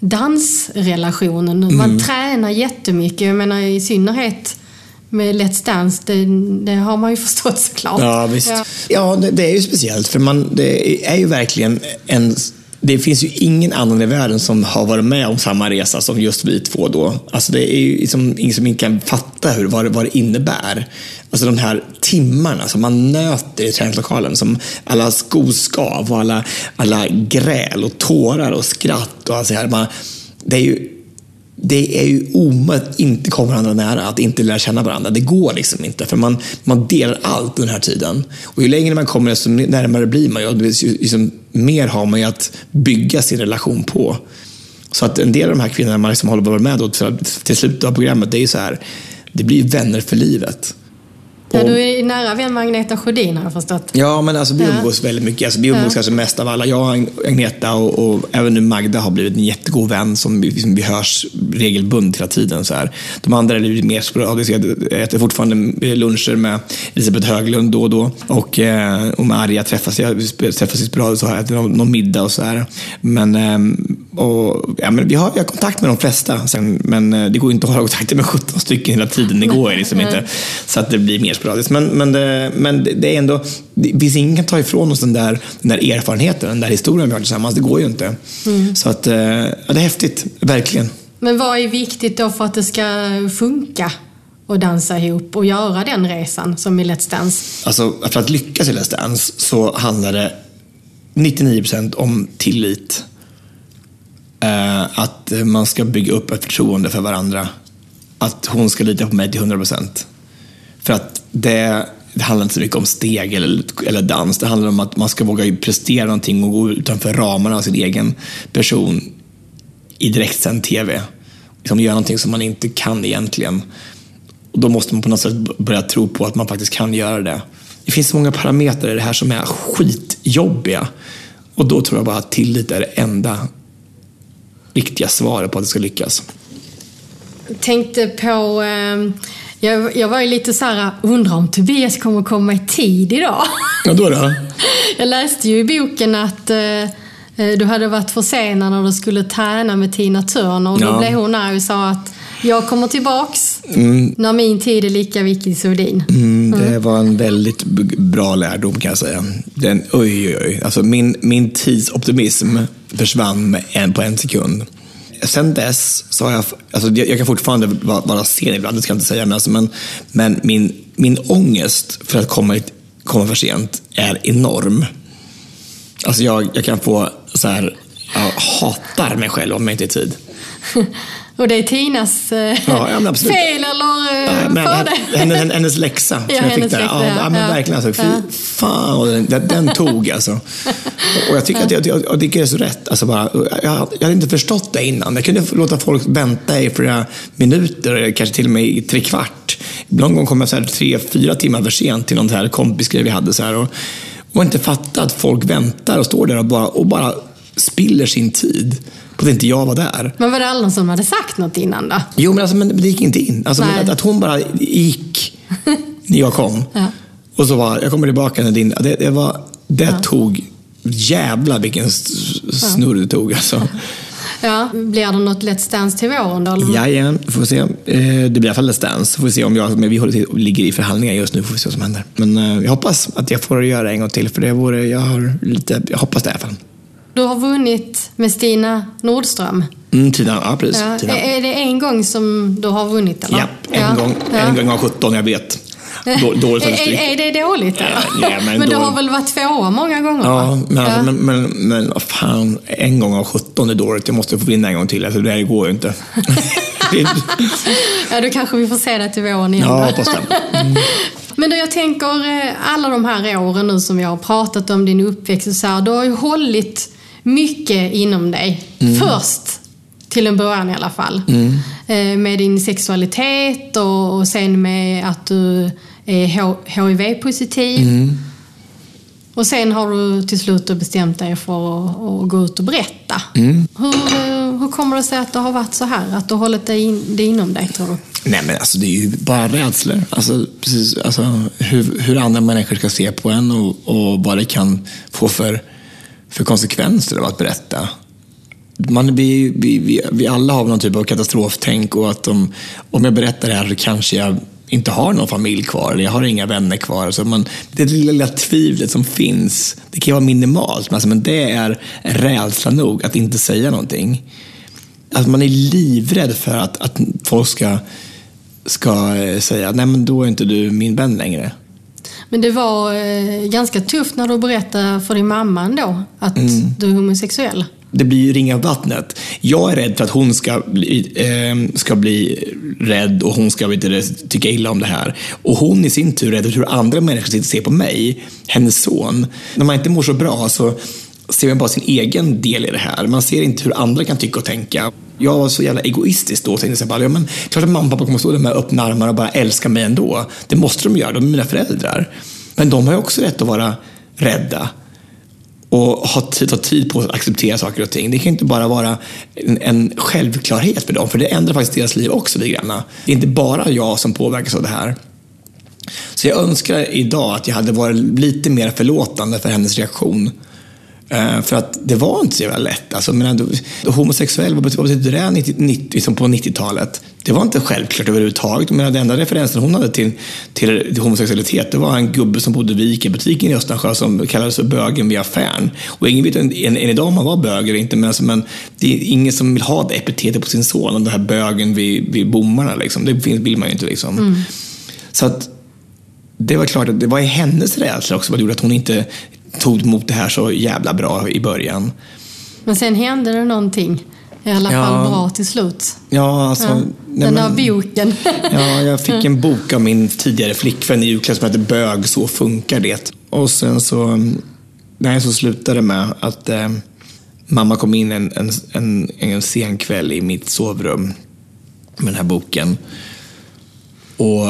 Speaker 4: dansrelationen. Man
Speaker 2: Mm.
Speaker 4: tränar jättemycket. Jag menar i synnerhet med Let's Dance, det, det har man ju [LAUGHS] förstått såklart.
Speaker 2: Ja, visst.
Speaker 4: Ja.
Speaker 2: Ja, det, det är ju speciellt för man, det är ju verkligen en... Det finns ju ingen annan i världen som har varit med om samma resa som just vi två då. Alltså det är ju liksom ingen som inte kan fatta hur, vad, det, vad det innebär. Alltså de här timmarna som man nöter i träningslokalen. Som alla skoskav och alla, alla gräl och tårar och skratt och allt så här. Man, det är ju det är ju omöjligt att inte komma varandra nära, att inte lära känna varandra. Det går liksom inte, för man, man delar allt den här tiden. Och ju längre man kommer, desto närmare blir man ju. Ju liksom, mer har man ju att bygga sin relation på. Så att en del av de här kvinnorna man liksom håller på med då, till, slutet av programmet, det är ju så här, det blir ju vänner för livet.
Speaker 4: Ja, du är nära vän med Agneta Sjödin har jag förstått.
Speaker 2: Ja, men alltså vi umgås väldigt mycket. Alltså, vi umgås
Speaker 4: Ja.
Speaker 2: kanske mest av alla. Jag, och Agneta och, och även nu Magda har blivit en jättegod vän som vi, liksom, vi hörs regelbundet hela tiden. Så här. De andra är lite mer sporadiska. Jag äter fortfarande luncher med Elisabeth Höglund då och då. Och, eh, och med Arja träffas jag träffas sporadiskt och har ätit någon, någon middag och så här. Men, ehm, och, ja, men vi har, jag har kontakt med de flesta, sen, men eh, det går inte att hålla kontakt med 17 stycken hela tiden. Det går liksom inte. Så att det blir mer sporadiskt. Men, men, det, men det, är ändå, det finns ingen kan ta ifrån oss den där, den där erfarenheten, den där historien vi har tillsammans. Det går ju inte. Så att, eh, ja, det är häftigt, verkligen.
Speaker 4: Men vad är viktigt då för att det ska funka att dansa ihop och göra den resan som i Let's Dance?
Speaker 2: Alltså, för att lyckas i Let's Dance så handlar det 99% om tillit. Eh, att man ska bygga upp ett förtroende för varandra. Att hon ska lita på mig till 100%. För att det, det handlar inte så mycket om steg eller, eller dans. Det handlar om att man ska våga prestera någonting och gå utanför ramarna av sin egen person i direktsänd TV. Liksom göra någonting som man inte kan egentligen. Och då måste man på något sätt börja tro på att man faktiskt kan göra det. Det finns så många parametrar i det här som är skitjobbiga. Och då tror jag bara att tillit är det enda riktiga svaret på att det ska lyckas.
Speaker 4: tänkte på... Eh, jag, jag var ju lite så här, undrar om Tobias kommer komma i tid idag? [LAUGHS]
Speaker 2: Ja, då då?
Speaker 4: Jag läste ju i boken att eh, eh, du hade varit försenad när du skulle träna med Tina Turner och då
Speaker 2: Ja.
Speaker 4: blev hon arg och sa att jag kommer tillbaks när min tid är lika viktig som din.
Speaker 2: Mm, det var en väldigt bra lärdom kan jag säga. Den, oj, oj, oj. Alltså min, min tidsoptimism försvann med en, på en sekund. Sen dess så har jag, alltså jag, jag kan fortfarande vara, vara sen ibland, det ska jag inte säga, men, alltså, men, men min, min ångest för att komma, komma för sent är enorm. Alltså jag, jag kan få så här, jag hatar mig själv om jag inte är i tid. [LAUGHS]
Speaker 4: Och det är Tinas eh,
Speaker 2: Ja, ja,
Speaker 4: fel eller eh,
Speaker 2: Ja, men hennes, läxa [LAUGHS] som
Speaker 4: Ja,
Speaker 2: jag fick där.
Speaker 4: läxa,
Speaker 2: ja,
Speaker 4: ja.
Speaker 2: men verkligen alltså. Fy fan den, den, [LAUGHS] tog alltså. Och jag tycker att jag, jag, jag tycker det är så rätt. Alltså bara, jag, jag hade inte förstått det innan. Jag kunde låta folk vänta i flera minuter, kanske till och med i tre kvart. Någon gång kom jag så här tre, fyra timmar för sent till någon så här kompisgrej vi hade. Så här, och, och inte fatta att folk väntar och står där och bara, och bara spiller sin tid på att inte jag var där.
Speaker 4: Men var det alla som hade sagt något innan då?
Speaker 2: Jo, men, alltså, men det gick inte in. Alltså, att, att hon bara gick [LAUGHS] när jag kom.
Speaker 4: Ja.
Speaker 2: Och så var jag kommer tillbaka när din... Det, det, var, det tog... Jävlar vilken snurr det tog alltså.
Speaker 4: Ja, blir det något Let's Dance till våren då?
Speaker 2: Jajamän, får vi se. Eh, Det blir i alla fall Let's Dance. Får vi se om jag... Men vi håller till, ligger i förhandlingar just nu, får vi se vad som händer. Men eh, jag hoppas att jag får göra det en gång till, för det vore... Jag har lite... Jag hoppas det i alla fall.
Speaker 4: Du har vunnit med Stina Nordström.
Speaker 2: Mm, Tina, ja precis.
Speaker 4: Ja.
Speaker 2: Tina.
Speaker 4: Är det en gång som du har vunnit? Eller?
Speaker 2: Ja, en,
Speaker 4: Ja.
Speaker 2: Gång, en gång av 17, jag vet. Då- Dålig
Speaker 4: är, är, det dåligt eller?
Speaker 2: Ja, men
Speaker 4: men du
Speaker 2: då-
Speaker 4: har väl varit tvåa många gånger?
Speaker 2: Ja, men, alltså,
Speaker 4: Ja.
Speaker 2: men, men, men fan, en gång av 17 är dåligt. Jag måste få vinna en gång till. Alltså, det här går ju inte. [LAUGHS] Det
Speaker 4: ja, då kanske vi får se det till våren igen.
Speaker 2: ja,
Speaker 4: då.
Speaker 2: hoppas det. [LAUGHS]
Speaker 4: Men du, jag tänker eh, alla de här åren nu som vi har pratat om din uppväxt och så här, du har ju hållit mycket inom dig.
Speaker 2: Mm.
Speaker 4: Först, till en början i alla fall. Eh, Med din sexualitet och, och sen med att du är HIV-positiv.
Speaker 2: Mm.
Speaker 4: Och sen har du till slut bestämt dig för att, att gå ut och berätta.
Speaker 2: Mm.
Speaker 4: Hur, eh, hur kommer det sig att det har varit så här? Att du har hållit det, in, det inom dig, tror du?
Speaker 2: Nej, men alltså det är ju bara rädslor. Alltså, precis, alltså, hur, hur andra människor ska se på en och, och vad det kan få för, för konsekvenser av att berätta. Man, vi, vi, vi, vi alla har någon typ av katastroftänk och att om, om jag berättar det här så kanske jag inte har någon familj kvar eller jag har inga vänner kvar. Så man, det lilla, lilla tvivlet som finns, det kan ju vara minimalt, men, alltså, men det är rädsla nog att inte säga någonting. Att man är livrädd för att, att folk ska, ska eh, säga nej men då är inte du min vän längre.
Speaker 4: Men det var eh, ganska tufft när du berättade för din mamma ändå att
Speaker 2: Mm.
Speaker 4: du är homosexuell.
Speaker 2: Det blir ju ringa vattnet. Jag är rädd för att hon ska bli, eh, ska bli rädd och hon ska du, tycka illa om det här. Och hon i sin tur är rädd för hur andra människor sitter och ser på mig, hennes son. När man inte mår så bra så ser man bara sin egen del i det här. Man ser inte hur andra kan tycka och tänka. Jag var så jävla egoistisk då och tänkte så här ja, men klart att mamma och pappa kommer stå där med öppna armar och bara älska mig ändå. Det måste de göra, de är mina föräldrar. Men de har ju också rätt att vara rädda och ha tid, ta tid på sig att acceptera saker och ting. Det kan inte bara vara en, en självklarhet för dem, för det ändrar faktiskt deras liv också lite grann. Det är inte bara jag som påverkas av det här. Så jag önskar idag att jag hade varit lite mer förlåtande för hennes reaktion. Eh, för att det var inte så jävla lätt. Alltså, men, homosexuell, vad betyder, vad det 90, 90, liksom på 90-talet? Det var inte självklart överhuvudtaget. Men den enda referensen hon hade till, till, till homosexualitet det var en gubbe som bodde vid Ica-butiken i Östensjö som kallades för bögen vid affären. Och ingen vet än, än idag om han var bög eller inte, men, alltså, men det är ingen som vill ha det epitetet på sin son, den här bögen vid, vid bommarna. Liksom. Det vill man ju inte. Liksom. Så att det var klart att det var hennes rädsla också som gjorde att hon inte tog emot det här så jävla bra i början.
Speaker 4: Men sen hände det någonting. I alla
Speaker 2: Ja.
Speaker 4: fall bra till slut.
Speaker 2: Ja, alltså,
Speaker 4: Ja,
Speaker 2: nej,
Speaker 4: den där boken. [LAUGHS]
Speaker 2: Ja, jag fick en bok av min tidigare flickvän i julklapp som heter Bög, så funkar det. Och sen så, nej, så slutade det med att eh, mamma kom in en, en, en, en sen kväll i mitt sovrum med den här boken. Och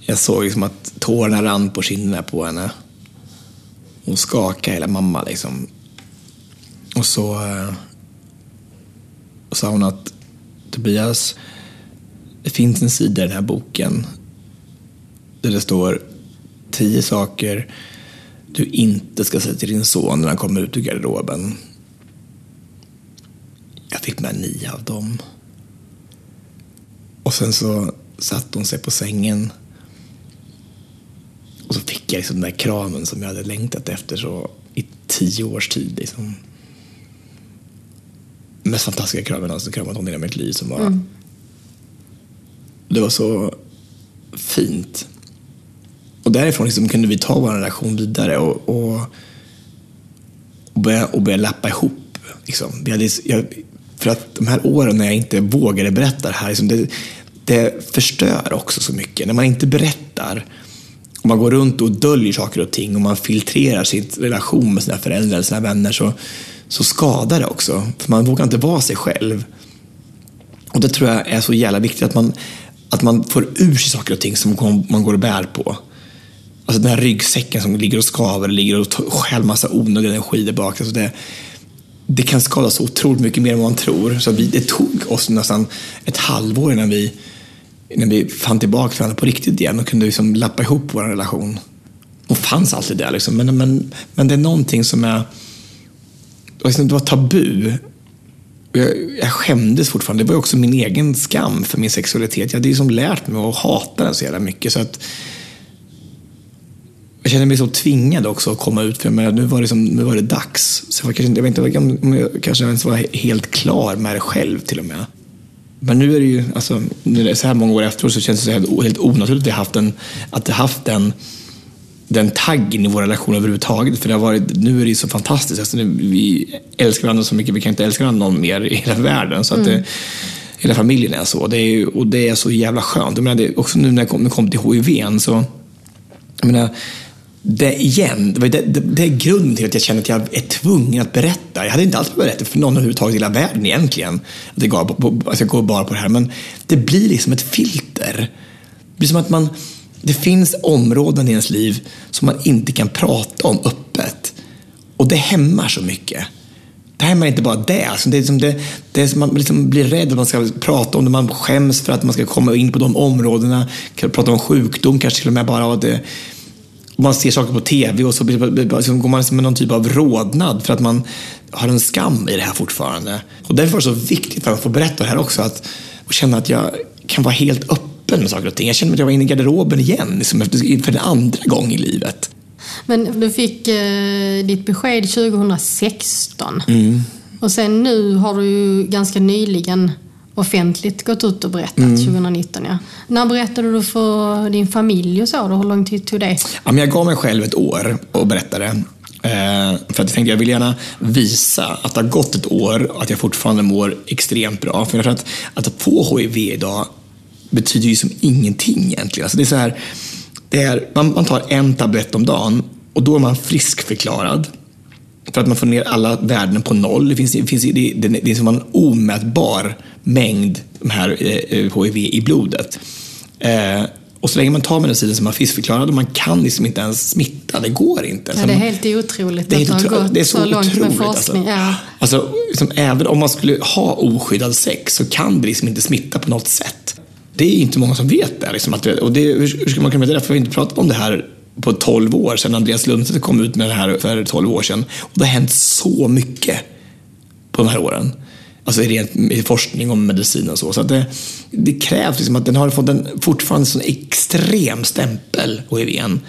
Speaker 2: jag såg liksom att tårarna rann på kinderna på henne. Hon skakade hela mamma liksom. Och så eh, sa hon att Tobias, det finns en sida i den här boken där det står tio saker du inte ska säga till din son när han kommer ut ur garderoben. Jag fick med nio av dem. Och sen så satt hon sig på sängen. Så fick jag liksom den där kramen som jag hade längtat efter så i tio års tid. Liksom. Mest fantastiska kramen jag någonsin kramat om i mitt liv. Som var, Det var så fint. Och därifrån liksom kunde vi ta vår relation vidare och, och, och, börja, och börja lappa ihop. Liksom. Vi hade, jag, för att de här åren när jag inte vågade berätta det här, liksom, det, det förstör också så mycket. När man inte berättar, om man går runt och döljer saker och ting och man filtrerar sin relation med sina föräldrar, sina vänner, så, så skadar det också. För man vågar inte vara sig själv. Och det tror jag är så jävla viktigt, att man, att man får ur sig saker och ting som man går och bär på. Alltså den här ryggsäcken som ligger och skaver, ligger och stjäl massa onödig energi där bak. Alltså det, det kan skada så otroligt mycket mer än vad man tror. Så vi, det tog oss nästan ett halvår innan vi, innan vi fann tillbaka till varandra på riktigt igen och kunde liksom lappa ihop vår relation. Och fanns alltid där liksom. Men, men, men det är någonting som är... Det var, liksom, det var tabu. Jag, jag skämdes fortfarande. Det var ju också min egen skam för min sexualitet. Jag hade liksom lärt mig att hata den så jävla mycket. Så att jag kände mig så tvingad också att komma ut för mig. Nu var det, som, nu var det dags. Så jag, var kanske, jag vet inte om jag kanske ens var helt klar med det själv till och med. Men nu är det ju, alltså, nu det så här många år efteråt så känns det så helt, helt onaturligt att jag haft en, att jag haft den, den taggen i vår relation överhuvudtaget. För det har varit, nu är det ju så fantastiskt. Alltså, nu, vi älskar varandra så mycket, vi kan inte älska varandra någon mer i hela världen. Så att det, hela familjen är så. Det är, och det är så jävla skönt. Jag menar, det, också nu när jag kom, när jag kom till HIV så, jag menar, det igen, det, det, det, det är grunden till att jag känner att jag är tvungen att berätta. Jag hade inte alls behövt berätta för någon överhuvudtaget i hela världen egentligen. Att, jag, går på, på, att jag går bara på det här. Men det blir liksom ett filter. Det blir som att man, det finns områden i ens liv som man inte kan prata om öppet. Och det hämmar så mycket. Det hämmar inte bara det. Alltså det, är som det, det är som man liksom blir rädd att man ska prata om det. Man skäms för att man ska komma in på de områdena. Prata om sjukdom kanske till och med bara. Och det, man ser saker på TV och så går man liksom med någon typ av rodnad för att man har en skam i det här fortfarande. Och därför var det så viktigt att få berätta det här också. Att, och känna att jag kan vara helt öppen med saker och ting. Jag känner att jag var inne i garderoben igen liksom, för en andra gång i livet.
Speaker 4: Men du fick eh, ditt besked 2016.
Speaker 2: Mm.
Speaker 4: Och sen nu har du ju ganska nyligen offentligt gått ut och berättat,
Speaker 2: Mm.
Speaker 4: 2019 ja. När berättade du för din familj och så? Då? Hur lång tid tog det?
Speaker 2: Ja, men jag gav mig själv ett år och berättade. Eh, för att jag tänkte jag vill gärna visa att det har gått ett år och att jag fortfarande mår extremt bra. För jag tror att, att få HIV idag betyder ju som ingenting egentligen. Alltså det är så här, det är, man, man tar en tablett om dagen och då är man friskförklarad. För att man får ner alla värden på noll. Det, finns, det, finns, det, det, det är som en omätbar mängd här eh, HIV i blodet. Eh, och så länge man tar medicinen är man friskförklarad och man kan liksom inte ens smitta. Det går inte.
Speaker 4: Ja, det är helt otroligt
Speaker 2: det är,
Speaker 4: att det har gått
Speaker 2: så,
Speaker 4: så långt med
Speaker 2: otroligt.
Speaker 4: forskning.
Speaker 2: Alltså.
Speaker 4: Ja.
Speaker 2: Alltså, liksom, även om man skulle ha oskyddad sex så kan det liksom inte smitta på något sätt. Det är inte många som vet det. Liksom, att, och det hur, hur ska man kunna veta det? För vi har inte pratat om det här på 12 år sedan Andreas Lundstedt kom ut med det här för 12 år sedan. Och det har hänt så mycket på de här åren. Alltså i rent i forskning om medicin och så. Så att det, det krävs liksom att den har fått en fortfarande sån extrem stämpel, HIVn.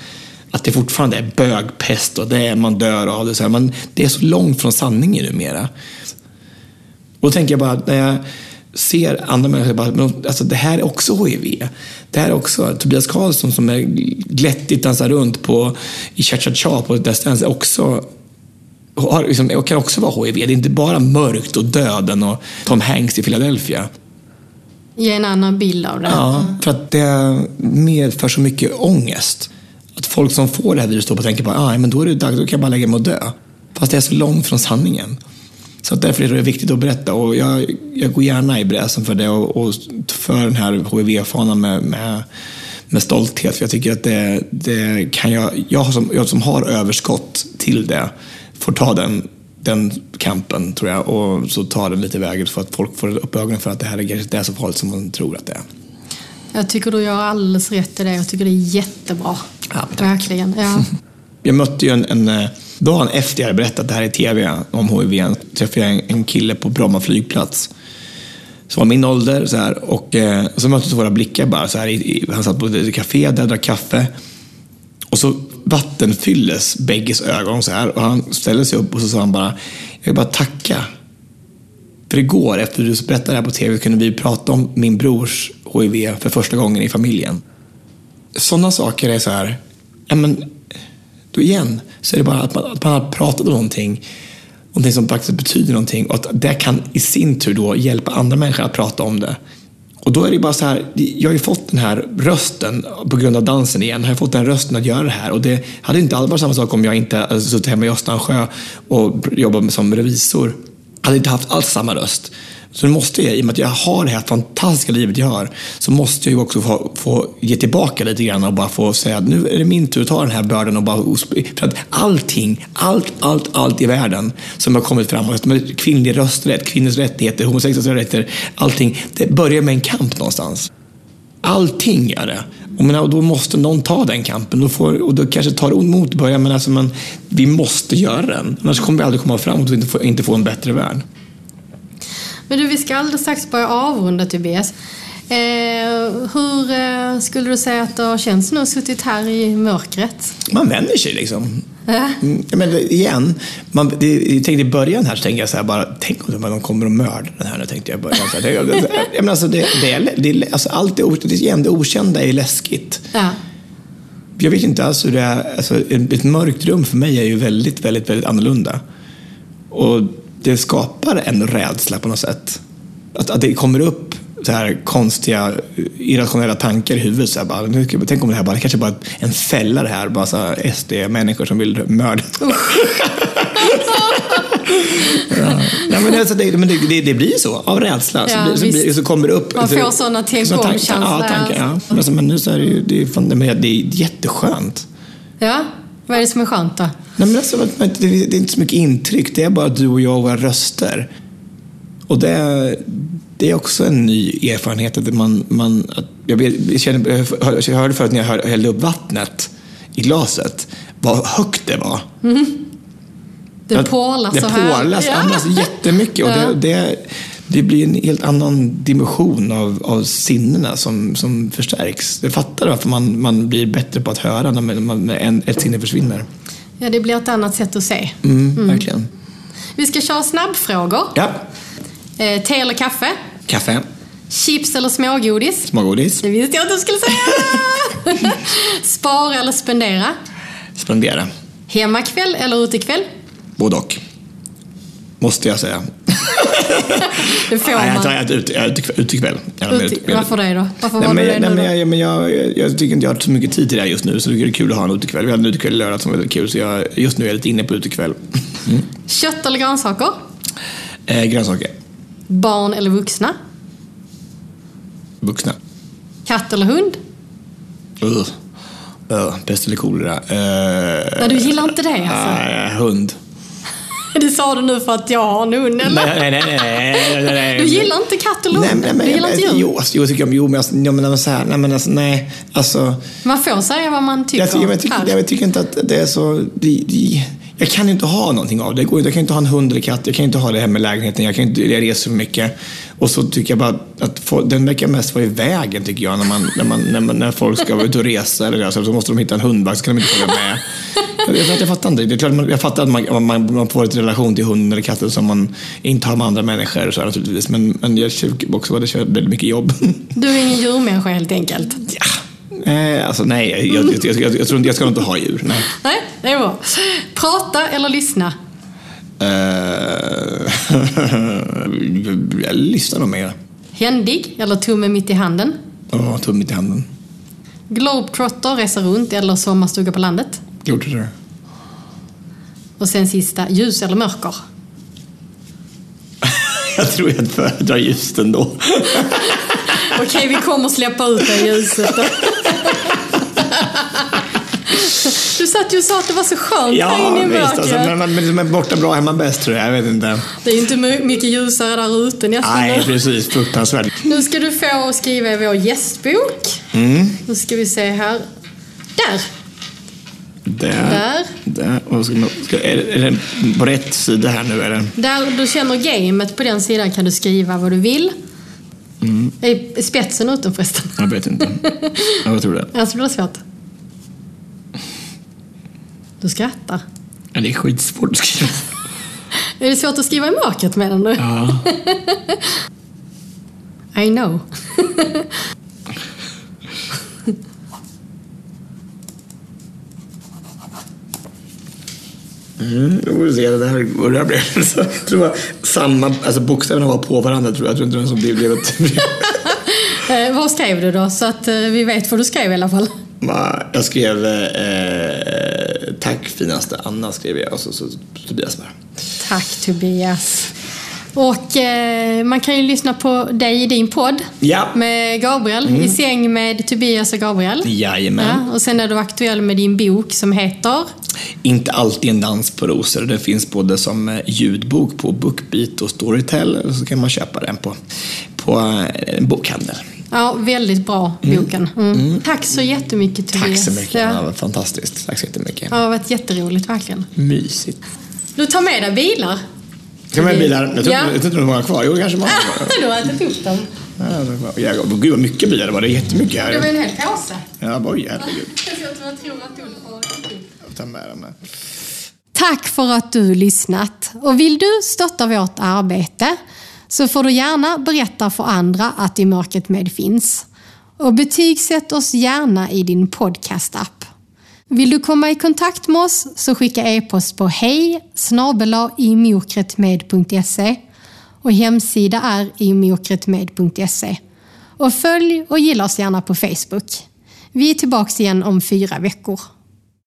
Speaker 2: Att det fortfarande är bögpest och det är, man dör av det. Så här. Man, det är så långt från sanningen numera. Och då tänker jag bara, när jag ser andra människor, bara, men, alltså, det här är också HIV. Det här är också Tobias Karlsson som är glättigt dansar runt på, i cha-cha-cha på Let's Dance, också har, liksom, och kan också vara HIV. Det är inte bara mörkt och döden och Tom Hanks i Philadelphia.
Speaker 4: Ge en annan bild av det.
Speaker 2: Ja, för att det medför så mycket ångest. Att folk som får det här viruset då tänker på ah, men då är det då kan jag bara lägga mig och dö. Fast det är så långt från sanningen. Så därför är det viktigt att berätta och jag, jag går gärna i bräsen för det och, och för den här HIV-fanan med, med, med stolthet. För jag tycker att det, det kan jag, jag som, jag som har överskott till det, får ta den, den kampen tror jag och så tar den lite vägen för att folk får upp ögonen för att det här är inte är så farligt som man tror att det är.
Speaker 4: Jag tycker du gör alldeles rätt i det. Jag tycker det är jättebra.
Speaker 2: Ja.
Speaker 4: Verkligen. Ja. [LAUGHS]
Speaker 2: Jag mötte ju en, en eh, dagen efter jag hade berättat det här i TV om HIV, träffade jag en, en kille på Bromma flygplats. Som var min ålder så här, och, eh, och så möttes våra blickar bara. Så här, i, i, han satt på ett café där, drack kaffe. Och så vattenfylldes bägges ögon så här och han ställde sig upp och så sa han bara, jag vill bara tacka. För igår efter du berättade det här på TV kunde vi prata om min brors HIV för första gången i familjen. Sådana saker är så här, ja men då igen så är det bara att man, att man har pratat om någonting, någonting som faktiskt betyder någonting och att det kan i sin tur då hjälpa andra människor att prata om det. Och då är det bara så här, jag har ju fått den här rösten på grund av dansen igen, har jag fått den rösten att göra det här och det hade inte alls varit samma sak om jag inte hade suttit hemma i Östansjö och jobbat som revisor. Jag hade inte haft alls samma röst. Så nu måste jag, i och med att jag har det här fantastiska livet jag har, så måste jag ju också få, få ge tillbaka lite grann och bara få säga att nu är det min tur att ta den här bördan och bara... För att allting, allt, allt, allt i världen som har kommit framåt, alltså med kvinnlig rösträtt, kvinnors rättigheter, homosexuella rättigheter, allting, det börjar med en kamp någonstans. Allting är det. Och, menar, och då måste någon ta den kampen. Då får, och då kanske tar det emot i början, men, alltså, men vi måste göra den. Annars kommer vi aldrig komma framåt och inte få, inte få en bättre värld.
Speaker 4: Men du, vi ska alldeles strax börja avrunda Tobias. Eh, hur eh, skulle du säga att det har känts nu, suttit här i mörkret?
Speaker 2: Man vänjer sig liksom. Mm, ja, men igen, man, det, jag tänkte i början här så tänkte jag så här bara, tänk om de kommer att mörda den här nu, tänkte jag i början. Så här, det, men alltså, det, det, är, det, alltså, allt det, det, igen, det okända är läskigt.
Speaker 4: Ja.
Speaker 2: Jag vet inte alls hur det är, alltså, ett ett mörkt rum för mig är ju väldigt, väldigt, väldigt annorlunda. Och det skapar en rädsla på något sätt. Att, att det kommer upp så här konstiga, irrationella tankar i huvudet. Så här, bara, nu tänk om det här bara, det kanske bara en fälla det här, bara SD-människor som vill mörda. ja. Nej, men alltså, det, men det, det, blir så, av rädsla.
Speaker 4: Ja,
Speaker 2: så, blir, så, kommer det upp.
Speaker 4: Man får såna tänk
Speaker 2: såna
Speaker 4: om
Speaker 2: tankar,
Speaker 4: känslor.
Speaker 2: Ja, tankar, ja. Men, alltså, men nu så är det ju, det är, det är jätteskönt.
Speaker 4: ja, vad är det som är skönt då?
Speaker 2: Nej, men alltså, det, det är inte så mycket intryck, det är bara du och jag och våra röster. Och det, är- det är också en ny erfarenhet. Att man, man, att jag, känner, jag hör- jag hörde förut när jag hällde upp vattnet i glaset, vad högt det var.
Speaker 4: Det porlar
Speaker 2: det
Speaker 4: så här.
Speaker 2: porlas
Speaker 4: Ja.
Speaker 2: annars jättemycket. Och
Speaker 4: Ja.
Speaker 2: det, det, det blir en helt annan dimension av, av sinnena som, som förstärks. Jag fattar varför man, man blir bättre på att höra när, man, när ett sinne försvinner.
Speaker 4: ja, det blir ett annat sätt att se.
Speaker 2: Mm, Verkligen.
Speaker 4: Vi ska köra snabbfrågor.
Speaker 2: Ja.
Speaker 4: Eh, te eller kaffe?
Speaker 2: Kaffe,
Speaker 4: Chips eller smågodis?
Speaker 2: smågodis,
Speaker 4: Det visste jag att du skulle säga! [LAUGHS] Spara eller spendera?
Speaker 2: spendera.
Speaker 4: Hemmakväll eller utekväll?
Speaker 2: Både och. Måste jag säga. [LAUGHS]
Speaker 4: Det får
Speaker 2: Nej, jag
Speaker 4: man.
Speaker 2: tar ett ut, ut, utekväll.
Speaker 4: Varför det då? Varför
Speaker 2: Nej,
Speaker 4: var
Speaker 2: men,
Speaker 4: du det
Speaker 2: nej,
Speaker 4: nu
Speaker 2: men,
Speaker 4: då?
Speaker 2: jag, men jag, jag, jag tycker inte jag har så mycket tid till det här just nu, så det är kul att ha en utekväll. Vi hade en utekväll i lördag som var väldigt kul, så jag, just nu är jag lite inne på utekväll. Mm.
Speaker 4: Kött eller grönsaker?
Speaker 2: Eh, grönsaker.
Speaker 4: Barn eller vuxna?
Speaker 2: Vuxna.
Speaker 4: Katt eller hund?
Speaker 2: Uh. Uh, pest eller kolera. Uh,
Speaker 4: Nej, du gillar inte det alltså?
Speaker 2: Nej, hund. [LAUGHS]
Speaker 4: Det sa du nu för att jag har en hund, eller?
Speaker 2: Nej, nej, nej. nej, nej, nej.
Speaker 4: Du gillar inte katt
Speaker 2: Nej,
Speaker 4: hund?
Speaker 2: men, men,
Speaker 4: du gillar inte djur?
Speaker 2: Jo, alltså, jag tycker om, jo, men, alltså, jo, men så här, nej, men alltså, nej, alltså.
Speaker 4: Man får säga vad man tycker.
Speaker 2: Jag, tycker- jag, tycker,
Speaker 4: här.
Speaker 2: jag tycker inte att det är så... Det, det, jag kan ju inte ha någonting av det. jag kan inte ha en hund eller katt. Jag kan inte ha det här med lägenheten. Jag, kan inte, jag reser för mycket. Och så tycker jag bara att folk, den verkar mest vara i vägen tycker jag. När, man, när, man, när, man, när folk ska ute och resa eller så, så måste de hitta en hundvakt så kan de inte följa med. Jag, jag, jag fattar inte. Det är klart, jag fattar att man, man, man får ett relation till hunden eller katten som man inte har med andra människor. Så här, naturligtvis. Men, men jag tycker också att det kör väldigt mycket jobb.
Speaker 4: Du är ingen djurmänniska helt enkelt.
Speaker 2: ja. Eh, alltså nej, jag, jag, jag, jag, tror inte, jag ska inte ha djur. Nej.
Speaker 4: Nej, det är bra. Prata eller lyssna?
Speaker 2: Eh, [LAUGHS] jag lyssnar nog mer.
Speaker 4: Händig eller tumme mitt i handen?
Speaker 2: Åh, tum mitt i handen.
Speaker 4: Globetrotter, resa runt eller sommarstuga på landet?
Speaker 2: Det.
Speaker 4: Och sen sista, ljus eller mörker? [LAUGHS]
Speaker 2: Jag tror jag föredrar just ändå. [LAUGHS]
Speaker 4: Okej, vi kommer släppa ut det ljuset då. Du satt ju och sa att det var så skönt här inne i
Speaker 2: visst.
Speaker 4: mörkret.
Speaker 2: Alltså, men, men, men, borta bra, hemma bäst tror jag. Jag vet inte.
Speaker 4: Det är ju inte my- mycket ljusare där ute nästan.
Speaker 2: Nej, precis. Fruktansvärt.
Speaker 4: Nu ska du få skriva i vår gästbok. Nu ska vi se här. Där!
Speaker 2: Där.
Speaker 4: Där.
Speaker 2: Där. Och ska, man- ska, är, det- är det på rätt sida här nu? Det?
Speaker 4: Där du känner gamet på den sidan kan du skriva vad du vill. Är spetsen ute förresten?
Speaker 2: Jag vet inte. [LAUGHS] Ja, vad tror du?
Speaker 4: Alltså blir det svårt. Du skrattar.
Speaker 2: Ja, det är skitsvårt att skriva. [LAUGHS]
Speaker 4: Är det svårt att skriva i mörkret menar du?
Speaker 2: Ja. [LAUGHS]
Speaker 4: I know. [LAUGHS]
Speaker 2: Mm, får vi se det där, vad det här blev. Så, jag tror att samma, alltså bokstäverna var på varandra tror jag. Jag tror inte det som blev, blev.
Speaker 4: Eh, vad skrev du då? Så att eh, vi vet vad du skrev i alla fall.
Speaker 2: Jag skrev eh, tack finaste Anna skrev jag och så, så Tobias bara.
Speaker 4: Tack Tobias. Och eh, man kan ju lyssna på dig i din podd
Speaker 2: Ja.
Speaker 4: med Gabriel. I säng med Tobias och Gabriel.
Speaker 2: Jajamän.
Speaker 4: Ja, och sen är du aktuell med din bok som heter
Speaker 2: Inte alltid en dans på rosor. Den finns både som eh, ljudbok på Bookbeat och Storytel och så kan man köpa den på, på eh, en bokhandel.
Speaker 4: Ja, väldigt bra boken. Mm. Tack så jättemycket
Speaker 2: Tack
Speaker 4: Tobias.
Speaker 2: så mycket.
Speaker 4: Ja.
Speaker 2: Det var fantastiskt. Tack så jättemycket.
Speaker 4: Ja, det har varit jätteroligt verkligen.
Speaker 2: Mysigt.
Speaker 4: Du tar med dig bilar.
Speaker 2: Ska man ha bilar? Jag tror,
Speaker 4: Ja.
Speaker 2: jag tror inte det var många kvar. Jo, kanske många kvar. [LAUGHS]
Speaker 4: du har ätit upp dem.
Speaker 2: Ja, det var- Jävlar, Gud vad mycket bilar det var. Det är jättemycket
Speaker 4: Det var
Speaker 2: här.
Speaker 4: en hel påse.
Speaker 2: Ja, oj herregud.
Speaker 4: Jag tror att du har
Speaker 2: ta med dem.
Speaker 4: Tack för att du lyssnat. Och vill du stötta vårt arbete så får du gärna berätta för andra att I mörkret med finns. Och betygsätt oss gärna i din podcastapp. Vill du komma i kontakt med oss så skicka e-post på hej imokretmed.se och hemsida är imokretmed.se. Och följ och gilla oss gärna på Facebook. Vi är tillbaka igen om fyra veckor.